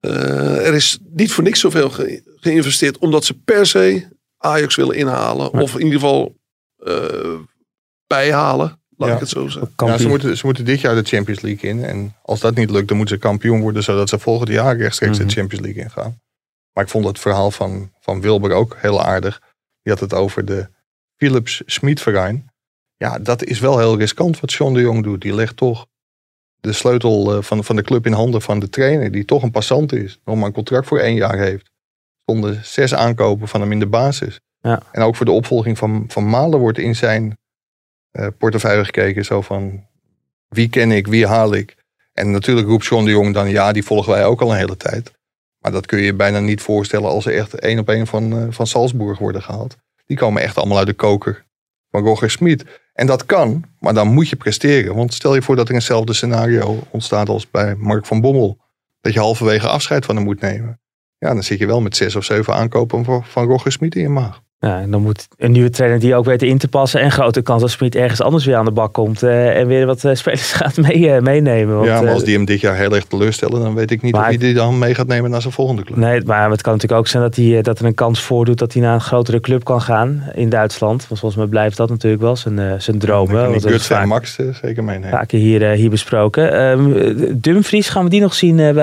eh, er is niet voor niks zoveel ge- geïnvesteerd. Omdat ze per se Ajax willen inhalen. Maar- Of in ieder geval eh, bijhalen. Laat Ja. ik het zo zeggen. Ja, ze, moeten, ze moeten dit jaar de Champions League in. En als dat niet lukt, dan moeten ze kampioen worden. Zodat ze volgend jaar rechtstreeks Mhm. de Champions League ingaan. Maar ik vond het verhaal van, van Wilber ook heel aardig. Die had het over de Philips Schmid-verein. Ja, dat is wel heel riskant wat John de Jong doet. Die legt toch de sleutel eh, van, van de club in handen van de trainer. Die toch een passant is. Nog maar een contract voor één jaar heeft. Er stonden zes aankopen van hem in de basis. Ja. En ook voor de opvolging van, van Malen wordt in zijn eh, portefeuille gekeken. Zo van, Wie ken ik? Wie haal ik? En natuurlijk roept John de Jong dan, ja, die volgen wij ook al een hele tijd. Maar dat kun je je bijna niet voorstellen als ze echt één op één van, uh, van Salzburg worden gehaald. Die komen echt allemaal uit de koker van Roger Smit. En dat kan, maar dan moet je presteren. Want stel je voor dat er eenzelfde scenario ontstaat als bij Mark van Bommel. Dat je halverwege afscheid van hem moet nemen. Ja, dan zit je wel met zes of zeven aankopen van, Roger Smit in je maag. Ja, en dan moet een nieuwe trainer die ook weet in te passen. En grote kans dat Smit ergens anders weer aan de bak komt. Uh, en weer wat uh, spelers <laughs> gaat mee, uh, meenemen. Want, ja, maar als die hem dit jaar heel erg teleurstellen. Dan weet ik niet of hij die dan mee gaat nemen naar zijn volgende club. Nee, maar het kan natuurlijk ook zijn dat, hij, dat er een kans voordoet dat hij naar een grotere club kan gaan in Duitsland. Want volgens mij blijft dat natuurlijk wel zijn, zijn droom. Ja, ik Guts en Max zeker meenemen. Vaak hier, hier besproken. Um, Dumfries, gaan we die nog zien bij,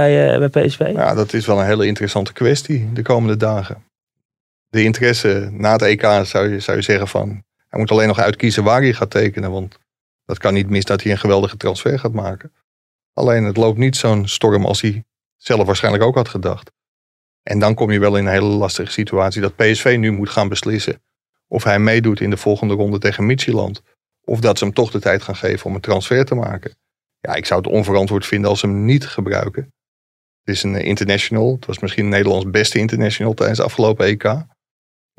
bij PSV? Ja, dat is wel een hele interessante kwestie de komende dagen de interesse na het EK zou je, zou je zeggen van... Hij moet alleen nog uitkiezen waar hij gaat tekenen. Want dat kan niet mis dat hij een geweldige transfer gaat maken. Alleen het loopt niet zo'n storm als hij zelf waarschijnlijk ook had gedacht. En dan kom je wel in een hele lastige situatie dat PSV nu moet gaan beslissen of hij meedoet in de volgende ronde tegen Midtjylland. Of dat ze hem toch de tijd gaan geven om een transfer te maken. Ja, ik zou het onverantwoord vinden als ze hem niet gebruiken. Het is een international. Het was misschien Nederlands beste international tijdens de afgelopen EK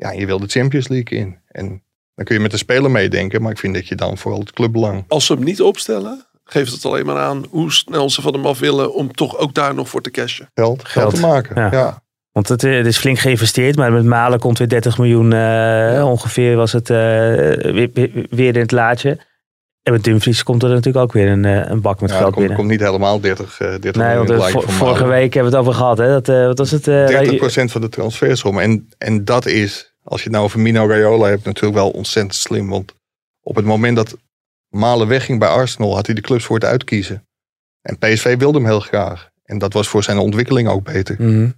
ja, je wil de Champions League in. En dan kun je met de speler meedenken, maar ik vind dat je dan vooral het clubbelang. Als ze hem niet opstellen, geeft het alleen maar aan hoe snel ze van hem af willen om toch ook daar nog voor te cashen. Geld, geld, te maken. Ja. Want het, het, is flink geïnvesteerd, maar met Malen komt weer 30 miljoen uh, ongeveer was het uh, weer, weer, in het laadje. En met Dumfries komt er natuurlijk ook weer een, eh, een bak met ja, geld komt, binnen. komt niet helemaal 30, uh, 30 nee, want, uh, vorige week hebben we het over gehad. Hè? Dat, uh, wat was het? 30% van de transfersom. En, en dat is als je het nou over Mino Raiola hebt, natuurlijk wel ontzettend slim. Want op het moment dat Malen wegging bij Arsenal, had hij de clubs voor het uitkiezen. En PSV wilde hem heel graag. En dat was voor zijn ontwikkeling ook beter. Mhm.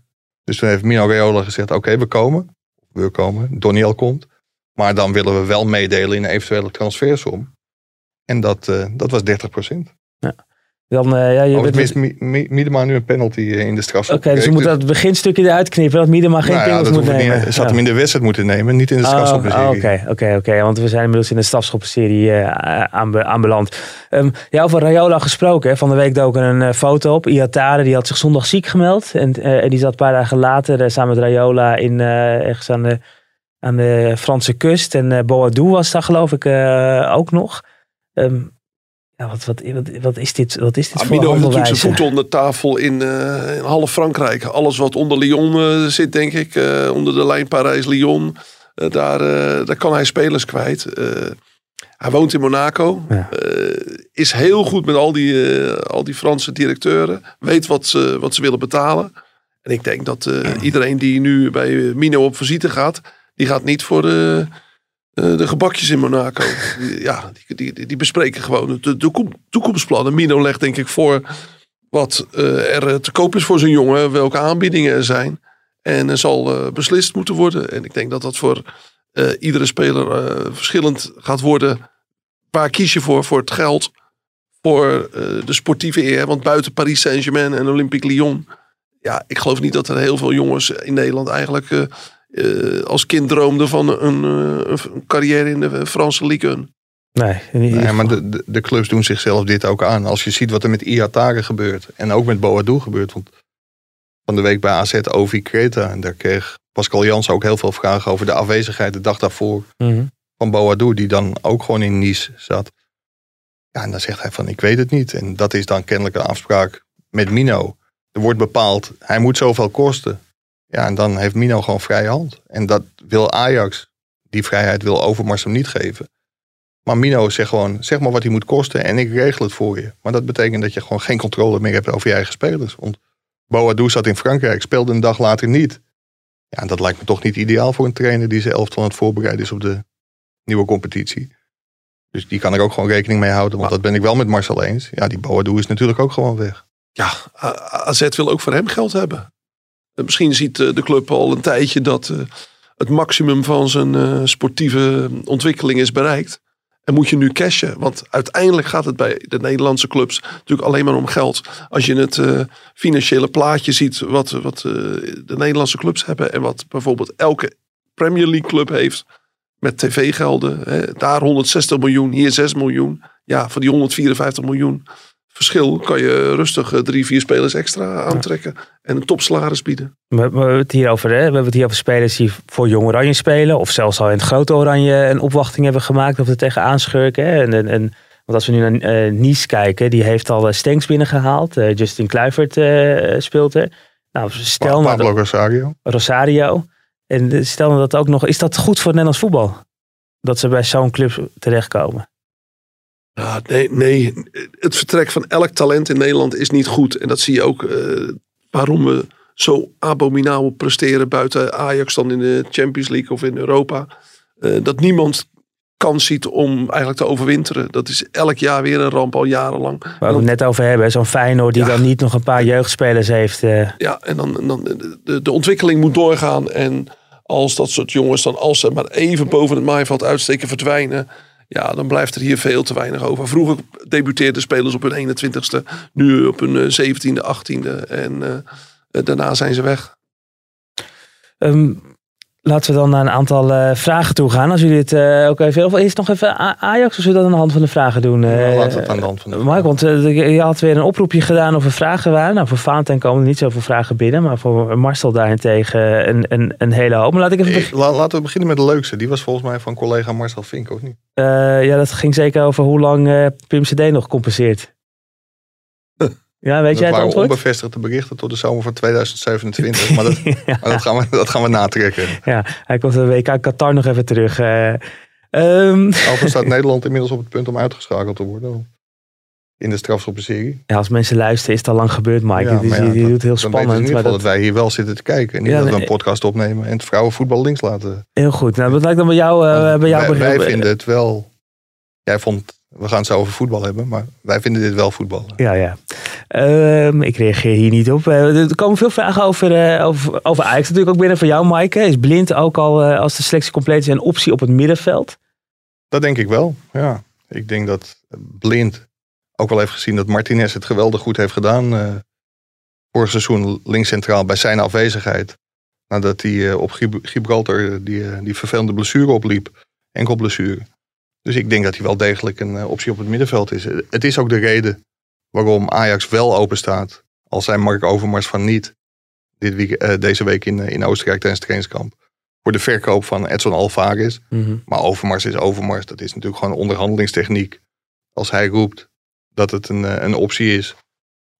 Dus toen heeft Mino Raiola gezegd, oké, we komen. We komen, Doniel komt. Maar dan willen we wel meedelen in een eventuele transfersom. En dat, uh, dat was 30%. Ja. Dan, uh, ja, je oh, mist Miedema nu een penalty eh, in de strafschop. Oké, dus je moet dat beginstukje eruit knippen. Dat Miedema geen nou, penalty moet nemen. Niet, zat hem in de wedstrijd moeten nemen, niet in de strafschopserie. Oh, oké, oké, oké. Want we zijn inmiddels in de strafschopserie uh, aanbeland. Um, ja, over Rayola gesproken. Van de week dook er een foto op. Iatare, die had zich zondag ziek gemeld. En, en die zat een paar dagen later samen met Rayola in, ergens aan de, aan de Franse kust. En Boadou was daar geloof ik ook nog. Um, ja, wat, wat, wat, wat, is dit, wat is dit voor Amino heeft natuurlijk zijn voeten onder tafel in, uh, in half Frankrijk. Alles wat onder Lyon uh, zit, denk ik. Uh, onder de lijn Parijs-Lyon. daar, daar kan hij spelers kwijt. hij woont in Monaco. Ja. is heel goed met al die, al die Franse directeuren. Weet wat ze, wat ze willen betalen. En ik denk dat iedereen die nu bij Mino op visite gaat... die gaat niet voor de uh, de gebakjes in Monaco. ja, die, die, die, bespreken gewoon de, de toekomstplannen. Mino legt denk ik voor wat uh, er te koop is voor zijn jongen. Welke aanbiedingen er zijn. En er zal beslist moeten worden. En ik denk dat dat voor iedere speler verschillend gaat worden. Waar kies je voor? Voor het geld. Voor de sportieve eer. Want buiten Paris Saint-Germain en Olympique Lyon. Ja, ik geloof niet dat er heel veel jongens in Nederland eigenlijk uh, als kind droomde van een, uh, een, carrière in de Franse Ligue Nee, nee maar de, de, de, clubs doen zichzelf dit ook aan. Als je ziet wat er met Iatare gebeurt en ook met Boadou gebeurt. Want van de week bij AZ Ovi Creta. En daar kreeg Pascal Jans ook heel veel vragen over de afwezigheid de dag daarvoor mm van Boadou. Die dan ook gewoon in Nice zat. Ja, en dan zegt hij van ik weet het niet. En dat is dan kennelijk een afspraak met Mino. Er wordt bepaald, hij moet zoveel kosten. Ja, en dan heeft Mino gewoon vrije hand. En dat wil Ajax, die vrijheid wil Overmars hem niet geven. Maar Mino zegt gewoon, zeg maar wat hij moet kosten en ik regel het voor je. Maar dat betekent dat je gewoon geen controle meer hebt over je eigen spelers. Want Boadou zat in Frankrijk, speelde een dag later niet. Ja, en dat lijkt me toch niet ideaal voor een trainer die zijn elftal aan het voorbereiden is op de nieuwe competitie. Dus die kan er ook gewoon rekening mee houden. Want dat ben ik wel met Marcel eens. Ja, die Boadou is natuurlijk ook gewoon weg. Ja, AZ wil ook voor hem geld hebben. Eh, misschien ziet eh, de club al een tijdje dat eh, het maximum van zijn sportieve ontwikkeling is bereikt. En moet je nu cashen. Want uiteindelijk gaat het bij de Nederlandse clubs natuurlijk alleen maar om geld. Als je het financiële plaatje ziet wat, wat de Nederlandse clubs hebben. En wat bijvoorbeeld elke Premier League club heeft. met tv-gelden. Daar 160 miljoen, hier 6 miljoen. Ja, van die 154 miljoen verschil kan je rustig eh, drie, vier spelers extra aantrekken. En een topsalaris bieden. We, we hebben het hier over, hè? we hebben het hier over spelers die voor Jong Oranje spelen. Of zelfs al in het grote Oranje een opwachting hebben gemaakt. Of er tegenaan schurken. Hè? En, en, en, want als we nu naar uh, Nice kijken. Die heeft al uh, Stenks binnengehaald. Uh, Justin Kluivert speelt er. Nou, stel Pa Pablo nou, Rosario. Rosario. En stel nou dat ook nog. Is dat goed voor het Nederlands voetbal? Dat ze bij zo'n club terechtkomen? Nee, nee, het vertrek van elk talent in Nederland is niet goed. En dat zie je ook uh, waarom we zo abominabel presteren buiten Ajax dan in de Champions League of in Europa. Uh, dat niemand kans ziet om eigenlijk te overwinteren. Dat is elk jaar weer een ramp, al jarenlang. Waar we het net over hebben, zo'n Feyenoord die ja, dan niet nog een paar jeugdspelers heeft. Uh... Ja, en dan, dan de, de ontwikkeling moet doorgaan. En als dat soort jongens dan, als ze maar even boven het maaiveld uitsteken, verdwijnen ja, dan blijft er hier veel te weinig over. Vroeger debuteerden spelers op hun 21ste, nu op hun 17e, 18e en uh, daarna zijn ze weg. Um, laten we dan naar een aantal uh, vragen toe gaan. Als jullie het uh, ook even. Of eerst nog even Ajax, of zullen we dat aan de hand van de vragen doen? Ja, laten we het aan de hand van de. Mark, want je had weer een oproepje gedaan of er vragen waren. Nou, voor Valentijn komen er niet zoveel vragen binnen, maar voor Marcel daarentegen een, een, een hele hoop. Maar laat ik even begin... Laten we beginnen met de leukste. Die was volgens mij van collega Marcel Vink, of niet? Uh, ja, dat ging zeker over hoe lang uh, Pim CD nog compenseert. Ja, weet dat jij het waren antwoord? onbevestigde berichten tot de zomer van 2027. maar dat, <laughs> ja. maar dat, gaan, we, dat gaan we natrekken. Ja, hij komt de WK Qatar nog even terug. Uh, um. Overigens staat Nederland inmiddels op het punt om uitgeschakeld te worden. In de strafschoppenserie. Ja, als mensen luisteren is het al lang gebeurd, Mike. Ja, dus je, je doet heel spannend. in ieder geval dat... dat wij hier wel zitten te kijken. En niet ja, dat we een podcast opnemen en het vrouwenvoetbal links laten. Heel goed. Nou, wat lijkt dan bij jou, uh, bij jou wij, wij vinden het wel... Jij vond we gaan het zo over voetbal hebben, maar wij vinden dit wel voetbal. Ja, ja. Um, ik reageer hier niet op. Uh, er komen veel vragen over, uh, over, over Ajax. Natuurlijk ook binnen van jou, Maaike. Is Blind ook al, uh, als de selectie compleet is, een optie op het middenveld? Dat denk ik wel, ja. Ik denk dat Blind ook wel heeft gezien dat Martinez het geweldig goed heeft gedaan. vorig seizoen links centraal bij zijn afwezigheid. Nadat hij op Gibraltar die, die vervelende blessure opliep. Enkel blessure. Dus ik denk dat hij wel degelijk een uh, optie op het middenveld is. Het is ook de reden waarom Ajax wel open staat. Al zijn Mark Overmars van niet dit week, uh, deze week in, uh, in Oostenrijk tijdens het trainingskamp. Voor de verkoop van Edson Alvarez. Mhm. Mm -hmm. Maar Overmars is Overmars. Dat is natuurlijk gewoon onderhandelingstechniek. Als hij roept dat het een, een optie is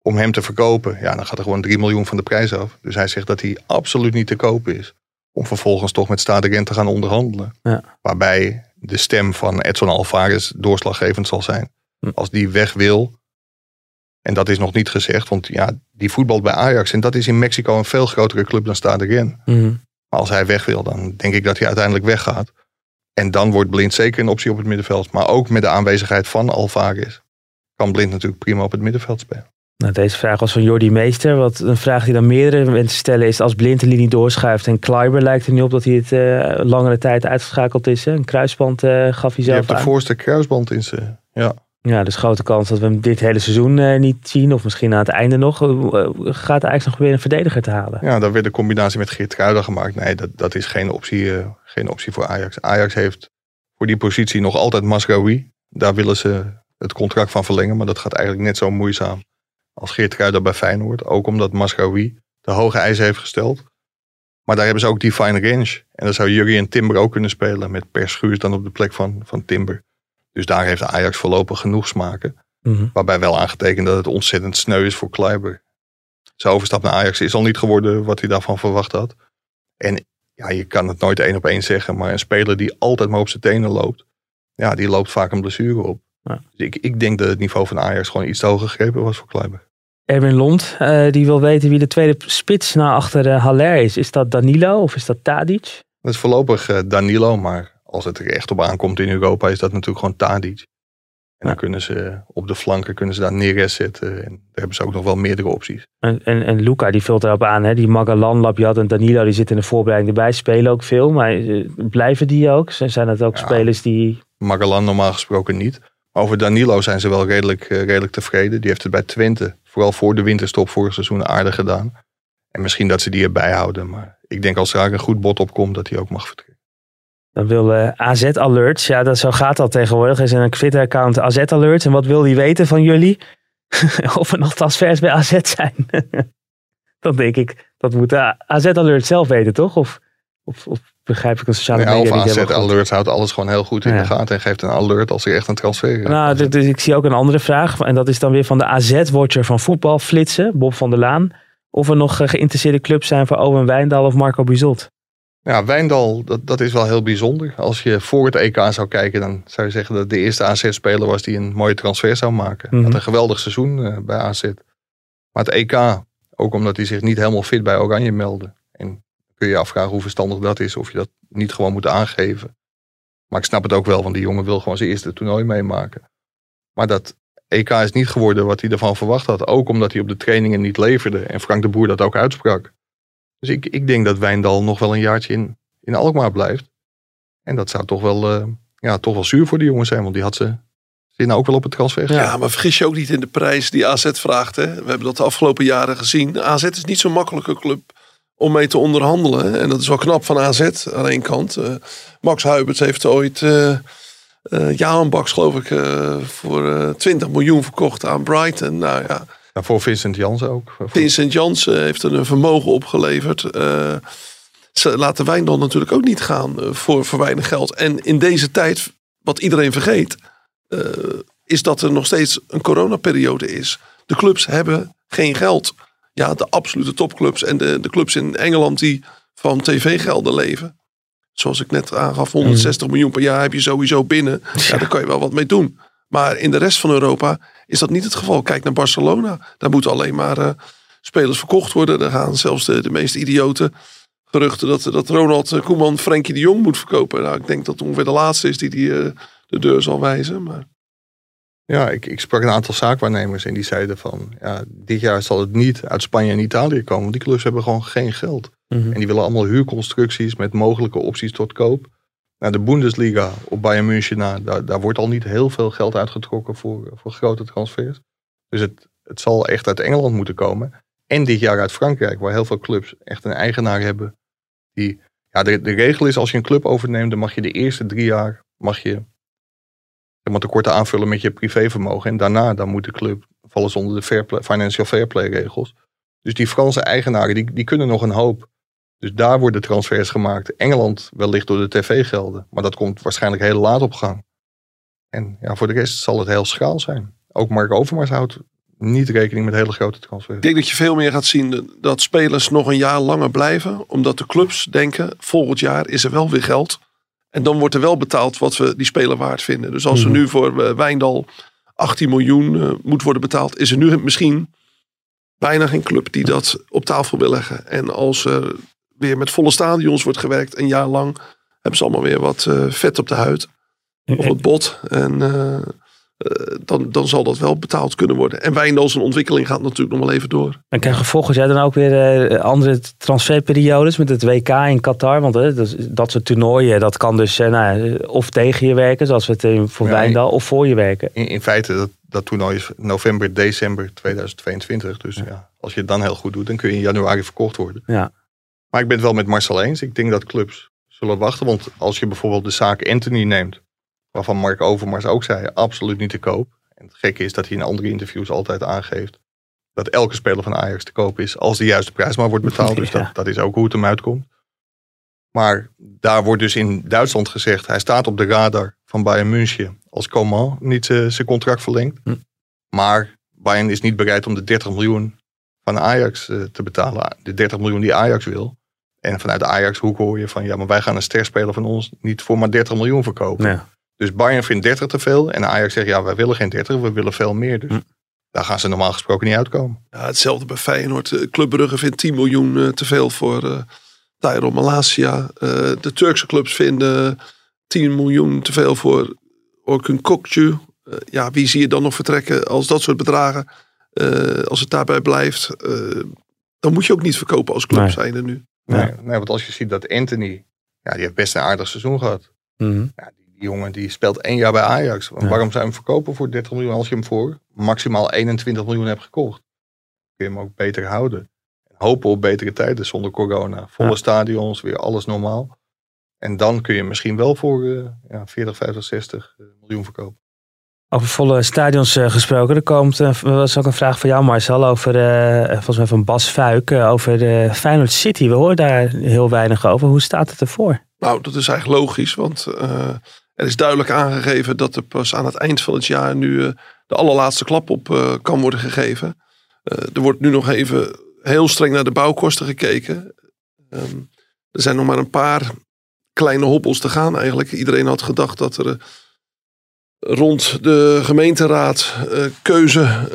om hem te verkopen. Ja, dan gaat er gewoon 3 miljoen van de prijs af. Dus hij zegt dat hij absoluut niet te kopen is. Om vervolgens toch met Stade te gaan onderhandelen. Ja. Waarbij de stem van Edson Alvarez doorslaggevend zal zijn. Hm. Als die weg wil, en dat is nog niet gezegd, want ja, die voetbalt bij Ajax en dat is in Mexico een veel grotere club dan Stade Ren. Mm -hmm. Maar als hij weg wil, dan denk ik dat hij uiteindelijk weggaat. En dan wordt Blind zeker een optie op het middenveld. Maar ook met de aanwezigheid van Alvarez kan Blind natuurlijk prima op het middenveld spelen. Nou, deze vraag was van Jordi Meester. Wat een vraag die dan meerdere mensen stellen is... als Blind de linie doorschuift en Kleiber lijkt er nu op... dat hij het uh, langere tijd uitgeschakeld is. Hè? Een kruisband uh, gaf hij zelf Je hebt de voorste kruisband in zijn... Ja. Ja, dus grote kans dat we hem dit hele seizoen uh, niet zien. Of misschien aan het einde nog. gaat eigenlijk nog weer een verdediger te halen? Ja, dan werd de combinatie met Geert Kruiden gemaakt. Nee, dat, dat is geen optie, geen optie voor Ajax. Ajax heeft voor die positie nog altijd Masraoui. Daar willen ze het contract van verlengen. Maar dat gaat eigenlijk net zo moeizaam als Geert Kruijder bij Feyenoord. Ook omdat Masraoui de hoge eisen heeft gesteld. Maar daar hebben ze ook die fine range. En dan zou Jurgen Timber ook kunnen spelen. Met Per Schuurs dan op de plek van, van Timber. Dus daar heeft Ajax voorlopig genoeg smaken. Mm -hmm. Waarbij wel aangetekend dat het ontzettend sneu is voor Kleiber. Zijn overstap naar Ajax is al niet geworden wat hij daarvan verwacht had. En ja, je kan het nooit één op één zeggen. Maar een speler die altijd maar op zijn tenen loopt. Ja, die loopt vaak een blessure op. Ja. Dus ik, ik denk dat het niveau van Ajax gewoon iets te hoog gegrepen was voor Kleiber. Erwin Lond, uh, die wil weten wie de tweede spits naar achter uh, Haller is. Is dat Danilo of is dat Tadic? Dat is voorlopig uh, Danilo, maar als het er echt op aankomt in Europa is dat natuurlijk gewoon Tadic. En dan kunnen ze op de flanken kunnen ze daar Neres zetten. En daar hebben ze ook nog wel meerdere opties. En, en, en Luca die vult erop aan. Hè? Die Magalan, Labiat en Danilo die zitten in de voorbereiding erbij. Spelen ook veel. Maar blijven die ook? Zijn het ook ja, spelers die... Magalan normaal gesproken niet. Over Danilo zijn ze wel redelijk, uh, redelijk tevreden. Die heeft het bij Twente, vooral voor de winterstop vorig seizoen, aardig gedaan. En misschien dat ze die erbij houden. Maar ik denk als er een goed bod op komt, dat hij ook mag vertrekken. Dan wil eh, AZ Alerts, ja, dat, zo gaat dat tegenwoordig. Er is een Twitter-account AZ Alerts. En wat wil die weten van jullie? <laughs> of er nog transfers bij AZ zijn. <laughs> dan denk ik, dat moet AZ Alert zelf weten, toch? Of, of, of begrijp ik een sociale media niet AZ? Alerts houdt alles gewoon heel goed in Ja. de gaten. En geeft een alert als er echt een transfer is. Nou, dus, dus ik zie ook een andere vraag. En dat is dan weer van de AZ-watcher van voetbal, Flitsen, Bob van der Laan. Of er nog eh, geïnteresseerde clubs zijn voor Owen Wijndal of Marco Bizot. Ja, Wijndal, dat, dat is wel heel bijzonder. Als je voor het EK zou kijken, dan zou je zeggen dat de eerste AZ-speler was die een mooie transfer zou maken. Mhm. Had een geweldig seizoen eh, bij AZ. Maar het EK, ook omdat hij zich niet helemaal fit bij Oranje meldde. En kun je afvragen hoe verstandig dat is, of je dat niet gewoon moet aangeven. Maar ik snap het ook wel, want die jongen wil gewoon zijn eerste toernooi meemaken. Maar dat EK is niet geworden wat hij ervan verwacht had. Ook omdat hij op de trainingen niet leverde. En Frank de Boer dat ook uitsprak. Dus ik, ik denk dat Wijndal nog wel een jaartje in, in Alkmaar blijft. En dat zou toch wel, eh, ja, toch wel zuur voor die jongens zijn. Want die had ze zin ook wel op het transfer. Ja. maar vergis je ook niet in de prijs die AZ vraagt. Hè? We hebben dat de afgelopen jaren gezien. AZ is niet zo'n makkelijke club om mee te onderhandelen. En dat is wel knap van AZ aan één kant. Eh, Max Huiberts heeft ooit Jaan Baks, geloof ik, voor eh 20 miljoen verkocht aan Brighton. Nou ja, Nou, voor Vincent Jansen ook. Vincent Jansen heeft er een vermogen opgeleverd. Ze laten Wijndal natuurlijk ook niet gaan voor, voor weinig geld. En in deze tijd, wat iedereen vergeet, is dat er nog steeds een coronaperiode is. De clubs hebben geen geld. Ja, de absolute topclubs en de, de clubs in Engeland die van tv-gelden leven. Zoals ik net aangaf, 160 miljoen per jaar heb je sowieso binnen. <laughs> Ja, daar kan je wel wat mee doen. Maar in de rest van Europa is dat niet het geval. Kijk naar Barcelona. Daar moeten alleen maar eh, spelers verkocht worden. Daar gaan zelfs de, de meest idiote geruchten dat, dat Ronald Koeman Frenkie de Jong moet verkopen. Nou, ik denk dat ongeveer de laatste is die, die eh, de deur zal wijzen. Maar Ja, ik, ik sprak een aantal zaakwaarnemers en die zeiden van... Ja, dit jaar zal het niet uit Spanje en Italië komen. Want die clubs hebben gewoon geen geld. Mhm. En die willen allemaal huurconstructies met mogelijke opties tot koop. Nou, de Bundesliga op Bayern München, nou, daar, daar wordt al niet heel veel geld uitgetrokken voor, voor grote transfers. Dus het, het zal echt uit Engeland moeten komen. En dit jaar uit Frankrijk, waar heel veel clubs echt een eigenaar hebben. Die, ja, de, de regel is als je een club overneemt, dan mag je de eerste drie jaar mag je, maar, tekorten aanvullen met je privévermogen. En daarna dan moet de club vallen onder de fair financial fair play regels. Dus die Franse eigenaren, die, die kunnen nog een hoop. Dus daar worden transfers gemaakt. Engeland wellicht door de tv-gelden. Maar dat komt waarschijnlijk heel laat op gang. En ja, voor de rest zal het heel schaal zijn. Ook Mark Overmars houdt niet rekening met hele grote transfers. ik denk dat je veel meer gaat zien dat spelers nog een jaar langer blijven. Omdat de clubs denken, volgend jaar is er wel weer geld. En dan wordt er wel betaald wat we die speler waard vinden. Dus als Mhm. er nu voor eh, Wijndal 18 miljoen eh, moet worden betaald, is er nu misschien bijna geen club die dat op tafel wil leggen. En als er weer met volle stadions wordt gewerkt, een jaar lang, hebben ze allemaal weer wat eh, vet op de huid. Of het bot. En eh, dan, dan zal dat wel betaald kunnen worden. En Wijndal zijn ontwikkeling gaat natuurlijk nog wel even door. En krijgen we volgend jaar dan ook weer eh, andere transferperiodes met het WK in Qatar? Want eh, dat, dat soort toernooien, dat kan dus eh, nou, ja, of tegen je werken, zoals we het in, voor Ja, Wijndal, of voor je werken. In, in feite, dat, dat toernooi is november, december 2022. Dus ja. als je het dan heel goed doet, dan kun je in januari verkocht worden. Ja. Maar ik ben het wel met Marcel eens. Ik denk dat clubs zullen wachten. Want als je bijvoorbeeld de zaak Anthony neemt, waarvan Mark Overmars ook zei, absoluut niet te koop. En het gekke is dat hij in andere interviews altijd aangeeft dat elke speler van Ajax te koop is als de juiste prijs maar wordt betaald. <laughs> Dus Ja. dat, dat is ook hoe het hem uitkomt. Maar daar wordt dus in Duitsland gezegd, hij staat op de radar van Bayern München als Coman niet eh, zijn contract verlengt. Hm. Maar Bayern is niet bereid om de 30 miljoen van Ajax eh, te betalen. De 30 miljoen die Ajax wil. En vanuit de Ajax-hoek hoor je van, ja, maar wij gaan een sterspeler van ons niet voor maar 30 miljoen verkopen. Ja. Dus Bayern vindt 30 te veel. En Ajax zegt, ja, wij willen geen 30, we willen veel meer. Dus Hm. daar gaan ze normaal gesproken niet uitkomen. Ja, hetzelfde bij Feyenoord. Eh, Club Brugge vindt 10 miljoen eh, te veel voor eh Tyro Malasia. Eh, de Turkse clubs vinden 10 miljoen te veel voor Orkun Kokcu. Eh, ja, wie zie je dan nog vertrekken als dat soort bedragen, eh, als het daarbij blijft, eh, dan moet je ook niet verkopen als club Nee. zijn er nu. Ja. Nee, nee, want als je ziet dat Anthony, ja, die heeft best een aardig seizoen gehad. Mhm. Ja, jongen die speelt één jaar bij Ajax. Ja. Waarom zou je hem verkopen voor 30 miljoen als je hem voor maximaal 21 miljoen hebt gekocht? Kun je hem ook beter houden. En hopen op betere tijden zonder corona. Volle Ja. stadions, weer alles normaal. En dan kun je misschien wel voor uh, ja, 40, 50, 60 miljoen verkopen. Over volle stadions uh, gesproken. Er komt, uh, was ook een vraag van jou Marcel over, uh, volgens mij van Bas Fuik, over de Feyenoord City. We horen daar heel weinig over. Hoe staat het ervoor? Nou, dat is eigenlijk logisch, want er is duidelijk aangegeven dat er pas aan het eind van het jaar nu de allerlaatste klap op kan worden gegeven. er wordt nu nog even heel streng naar de bouwkosten gekeken. Um, er zijn nog maar een paar kleine hobbels te gaan eigenlijk. Iedereen had gedacht dat er rond de gemeenteraad keuze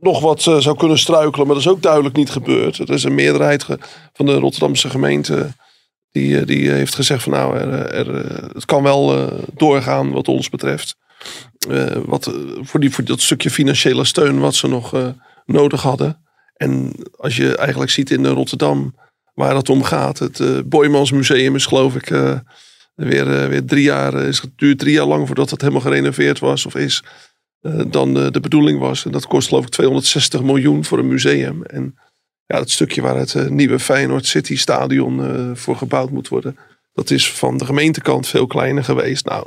nog wat zou kunnen struikelen. Maar dat is ook duidelijk niet gebeurd. Er is een meerderheid van de Rotterdamse gemeente die, die heeft gezegd van nou, er, er, het kan wel doorgaan wat ons betreft. wat, voor, die, voor dat stukje financiële steun wat ze nog nodig hadden. En als je eigenlijk ziet in Rotterdam waar het om gaat. Het Boymans Museum is geloof ik weer, weer drie jaar, eh, is het duurt drie jaar lang voordat het helemaal gerenoveerd was of is. Dan de bedoeling was. En dat kost geloof ik 260 miljoen voor een museum. En ja, het stukje waar het nieuwe Feyenoord City Stadion voor gebouwd moet worden. Dat is van de gemeentekant veel kleiner geweest. Nou,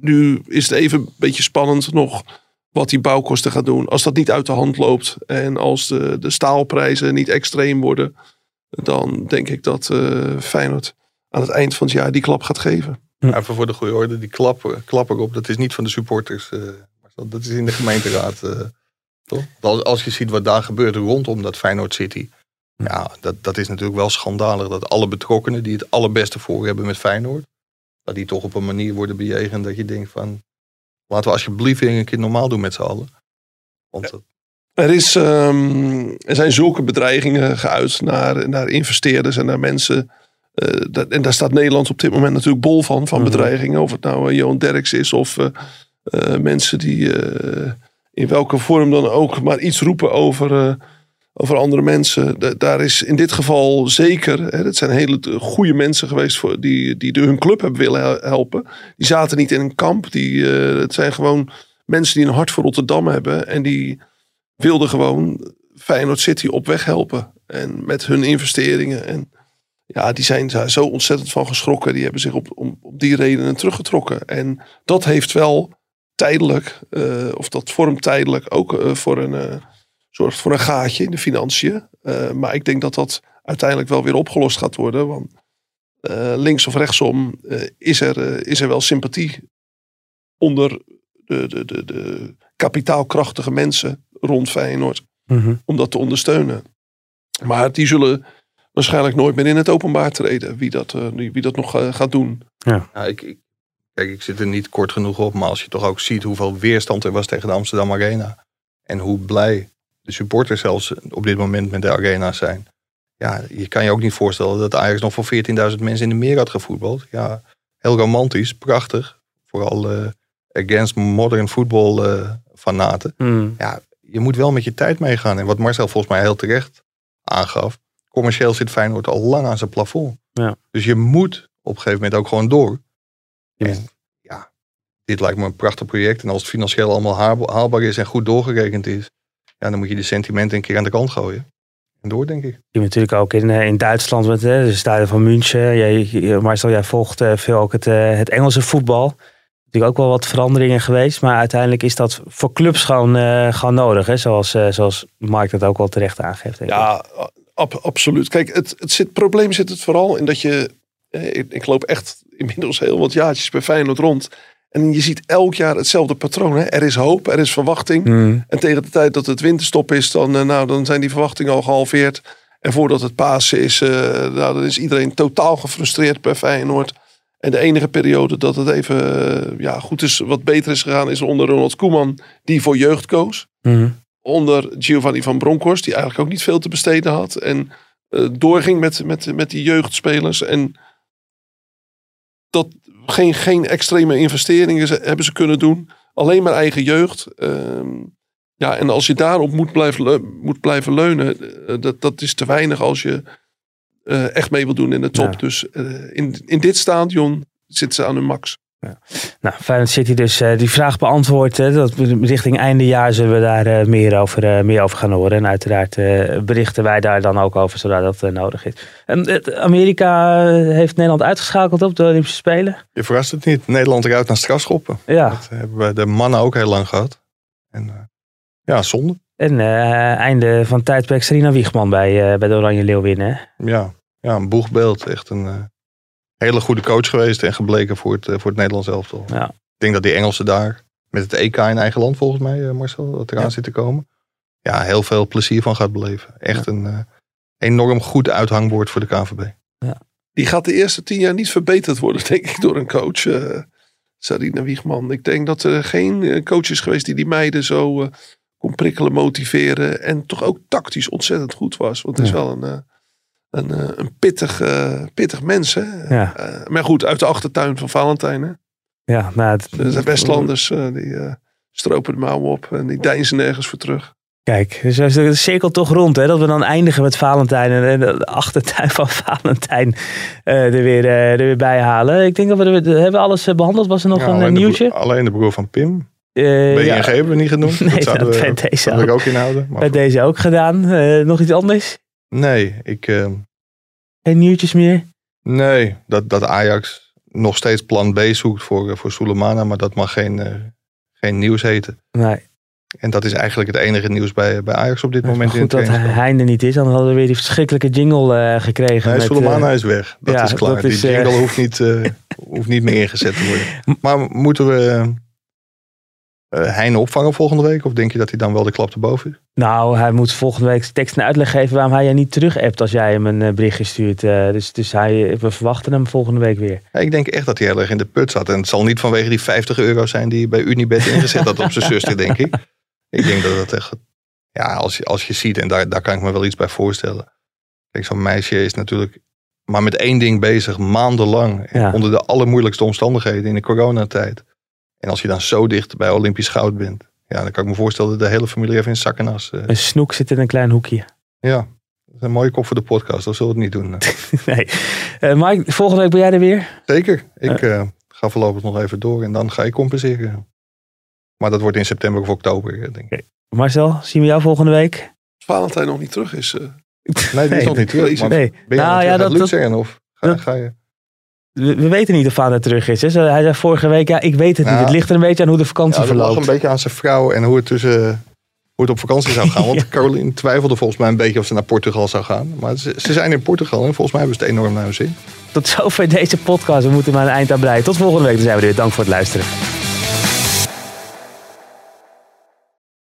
nu is het even een beetje spannend nog wat die bouwkosten gaat doen. Als dat niet uit de hand loopt en als de, de staalprijzen niet extreem worden. Dan denk ik dat Feyenoord aan het eind van het jaar die klap gaat geven. Even voor de goede orde, die klap, klap erop, dat is niet van de supporters. Uh, dat is in de gemeenteraad. Uh, toch? Als je ziet wat daar gebeurt rondom dat Feyenoord City. Ja, dat, dat is natuurlijk wel schandalig dat alle betrokkenen die het allerbeste voor hebben met Feyenoord. Dat die toch op een manier worden bejegend dat je denkt van... Laten we alsjeblieft weer een keer normaal doen met z'n allen. Want. Er, is, um, er zijn zulke bedreigingen geuit naar, naar investeerders en naar mensen uh, dat, en daar staat Nederland op dit moment natuurlijk bol van, van mhm. bedreigingen. Of het nou uh, Johan Derks is of uh, mensen die in welke vorm dan ook maar iets roepen over, over andere mensen. daar is in dit geval zeker, hè, dat zijn hele goede mensen geweest voor, die, die de, hun club hebben willen helpen. Die zaten niet in een kamp. Die, het zijn gewoon mensen die een hart voor Rotterdam hebben. En die wilden gewoon Feyenoord City op weg helpen. En met hun investeringen en ja, die zijn daar zo ontzettend van geschrokken. Die hebben zich op, op, op die redenen teruggetrokken. En dat heeft wel tijdelijk, uh, of dat vormt tijdelijk ook uh, voor een, uh, zorgt voor een gaatje in de financiën. maar ik denk dat dat uiteindelijk wel weer opgelost gaat worden. Want links of rechtsom is, er, is er wel sympathie onder de, de, de, de kapitaalkrachtige mensen rond Feyenoord. Mm Om dat te ondersteunen. Maar die zullen waarschijnlijk nooit meer in het openbaar treden. Wie dat, uh, wie dat nog uh, gaat doen. Ja. ja ik, ik, kijk, ik zit er niet kort genoeg op. Maar als je toch ook ziet hoeveel weerstand er was tegen de Amsterdam Arena. En hoe blij de supporters zelfs op dit moment met de arena zijn. Ja, je kan je ook niet voorstellen dat Ajax nog voor 14.000 mensen in de meer had gevoetbald. Ja, heel romantisch, prachtig. Vooral uh, against modern football fanaten. Hmm. Ja, je moet wel met je tijd meegaan. En wat Marcel volgens mij heel terecht aangaf commercieel zit Feyenoord al lang aan zijn plafond. Ja. Dus je moet op een gegeven moment ook gewoon door. Ja. En ja, dit lijkt me een prachtig project. En als het financieel allemaal haalbaar is en goed doorgerekend is, ja, dan moet je de sentimenten een keer aan de kant gooien. En door, denk ik. Je natuurlijk ook in, eh, in Duitsland met de stadion van München. Jij, Marcel, jij volgt eh, veel ook het, eh, het Engelse voetbal natuurlijk ook wel wat veranderingen geweest. Maar uiteindelijk is dat voor clubs gewoon, gewoon nodig. Hè? Zoals, zoals Mark dat ook wel terecht aangeeft. Ja, absoluut. Kijk, het, het, zit, probleem zit het vooral in dat je... Eh, ik, ik, loop echt inmiddels heel wat jaartjes bij Feyenoord rond. En je ziet elk jaar hetzelfde patroon. Hè? Er is hoop, er is verwachting. Hmm. En tegen de tijd dat het winterstop is, dan, uh, nou, dan zijn die verwachtingen al gehalveerd. En voordat het Pasen is, uh, nou, dan is iedereen totaal gefrustreerd bij Feyenoord. En de enige periode dat het even ja, goed is, wat beter is gegaan, is onder Ronald Koeman, die voor jeugd koos. Hmm onder Giovanni van Bronckhorst, die eigenlijk ook niet veel te besteden had. En uh, doorging met, met, met die jeugdspelers. En dat geen, geen extreme investeringen hebben ze kunnen doen. Alleen maar eigen jeugd. Uh, ja, en als je daarop moet blijven, moet blijven leunen, uh, dat, dat is te weinig als je uh, echt mee wil doen in de top. Ja. Dus in, in dit stadion zitten ze aan hun max. Nou, Feyenoord City dus eh, die vraag beantwoord. hè, dat richting einde jaar zullen we daar eh, meer, over, eh, meer over gaan horen. En uiteraard berichten wij daar dan ook over, zodra dat nodig is. En, Amerika heeft Nederland uitgeschakeld op de Olympische Spelen. Je verrast het niet. Nederland eruit naar strafschoppen. Ja, Dat hebben we de mannen ook heel lang gehad. En ja, zonde. en einde van tijdperk Serena Wiegman bij, bij de Oranje Leeuwinnen. hè? Ja, ja een boegbeeld. Echt een hele goede coach geweest en gebleken voor het, eh, voor het Nederlands elftal. Ja. Ik denk dat die Engelsen daar met het EK in eigen land volgens mij, eh, Marcel, dat eraan Ja. zit te komen. Ja, heel veel plezier van gaat beleven. Echt een eh, enorm goed uithangbord voor de KNVB. Die gaat de eerste tien jaar niet verbeterd worden, <laughs> denk ik, door een coach. eh Sarina Wiegman. Ik denk dat er geen coach is geweest die die meiden zo eh, kon prikkelen, motiveren. En toch ook tactisch ontzettend goed was. Want het is Ja. wel een, eh, een, eh, een pittig, eh, pittig mens. Hè? Ja. Eh, maar goed, uit de achtertuin van Valentijn. Hè? Ja, nou, het- De Westlanders eh, die eh, stropen de mouwen op en die deinzen nergens voor terug. Kijk, dus is de cirkel toch rond. Hè? Dat we dan eindigen met Valentijn en de achtertuin van <laughs> Valentijn eh, er, weer, er weer bij halen. Ik denk dat we, er- we hebben alles eh, behandeld. Was er nog Ja, een alleen de nieuwtje? alleen de broer van Pim. Eh, BNG ja, hebben we niet genoemd. <laughs> Nee, dat zouden dat we, deze dat ik ook. inhouden. Bij goed. deze ook gedaan. Eh, nog iets anders? Nee, ik, eh, Geen nieuwtjes meer? nee dat, dat Ajax nog steeds plan B zoekt voor, eh, voor Soleimana. Maar dat mag geen, eh, geen nieuws heten. Nee. En dat is eigenlijk het enige nieuws bij, bij Ajax op dit moment in Goed dat hij er niet is. Dan hadden we weer die verschrikkelijke jingle eh, gekregen. Nee, met, Soleimana is weg. Dat ja, is klaar. dat Die jingle hoeft, niet, <laughs> hoeft niet meer ingezet te worden. <laughs> Maar moeten we Heine opvangen volgende week? Of denk je dat hij dan wel de klap erboven is? Nou, hij moet volgende week tekst en uitleg geven waarom hij je niet terug appt als jij hem een eh, berichtje stuurt. Eh, dus dus hij, we verwachten hem volgende week weer. Ja, ik denk echt dat hij heel erg in de put zat. En het zal niet vanwege die 50 euro zijn die hij bij Unibet ingezet had op zijn zuster, denk ik. Ik denk dat het echt... Ja, als je, als je ziet, en daar, daar kan ik me wel iets bij voorstellen. Kijk, zo'n meisje is natuurlijk maar met één ding bezig, maandenlang. Ja. Onder de allermoeilijkste omstandigheden in de coronatijd. En als je dan zo dicht bij Olympisch goud bent. Ja, dan kan ik me voorstellen dat de hele familie even in zak en as. eh, Een snoek zit in een klein hoekje. ja, dat is een mooie kop voor de podcast. Dat zullen we het niet doen. <laughs> nee. Eh, Mike, volgende week ben jij er weer? Zeker. Ik eh, ga voorlopig nog even door en dan ga ik compenseren. Maar dat wordt in september of oktober, eh, denk ik. Marcel, zien we jou volgende week? Als Valentijn nog niet terug is. eh, Nee, die is nog niet terug. Nee. Ben je Nou, ja, dat- dat, of ga, dat- ga je? We, we weten niet of vader terug is. Hè? Zo, Hij zei vorige week, ja, ik weet het niet. Ja. Het ligt er een beetje aan hoe de vakantie Ja, dat lag verloopt. een beetje aan zijn vrouw en hoe het, tussen, hoe het op vakantie zou gaan. <laughs> Want Caroline twijfelde volgens mij een beetje of ze naar Portugal zou gaan. Maar ze, ze zijn in Portugal en volgens mij hebben ze het enorm naar hun zin. Tot zover deze podcast. We moeten maar een eind aan breien. Tot volgende week. Dan zijn we er weer. Dank voor het luisteren.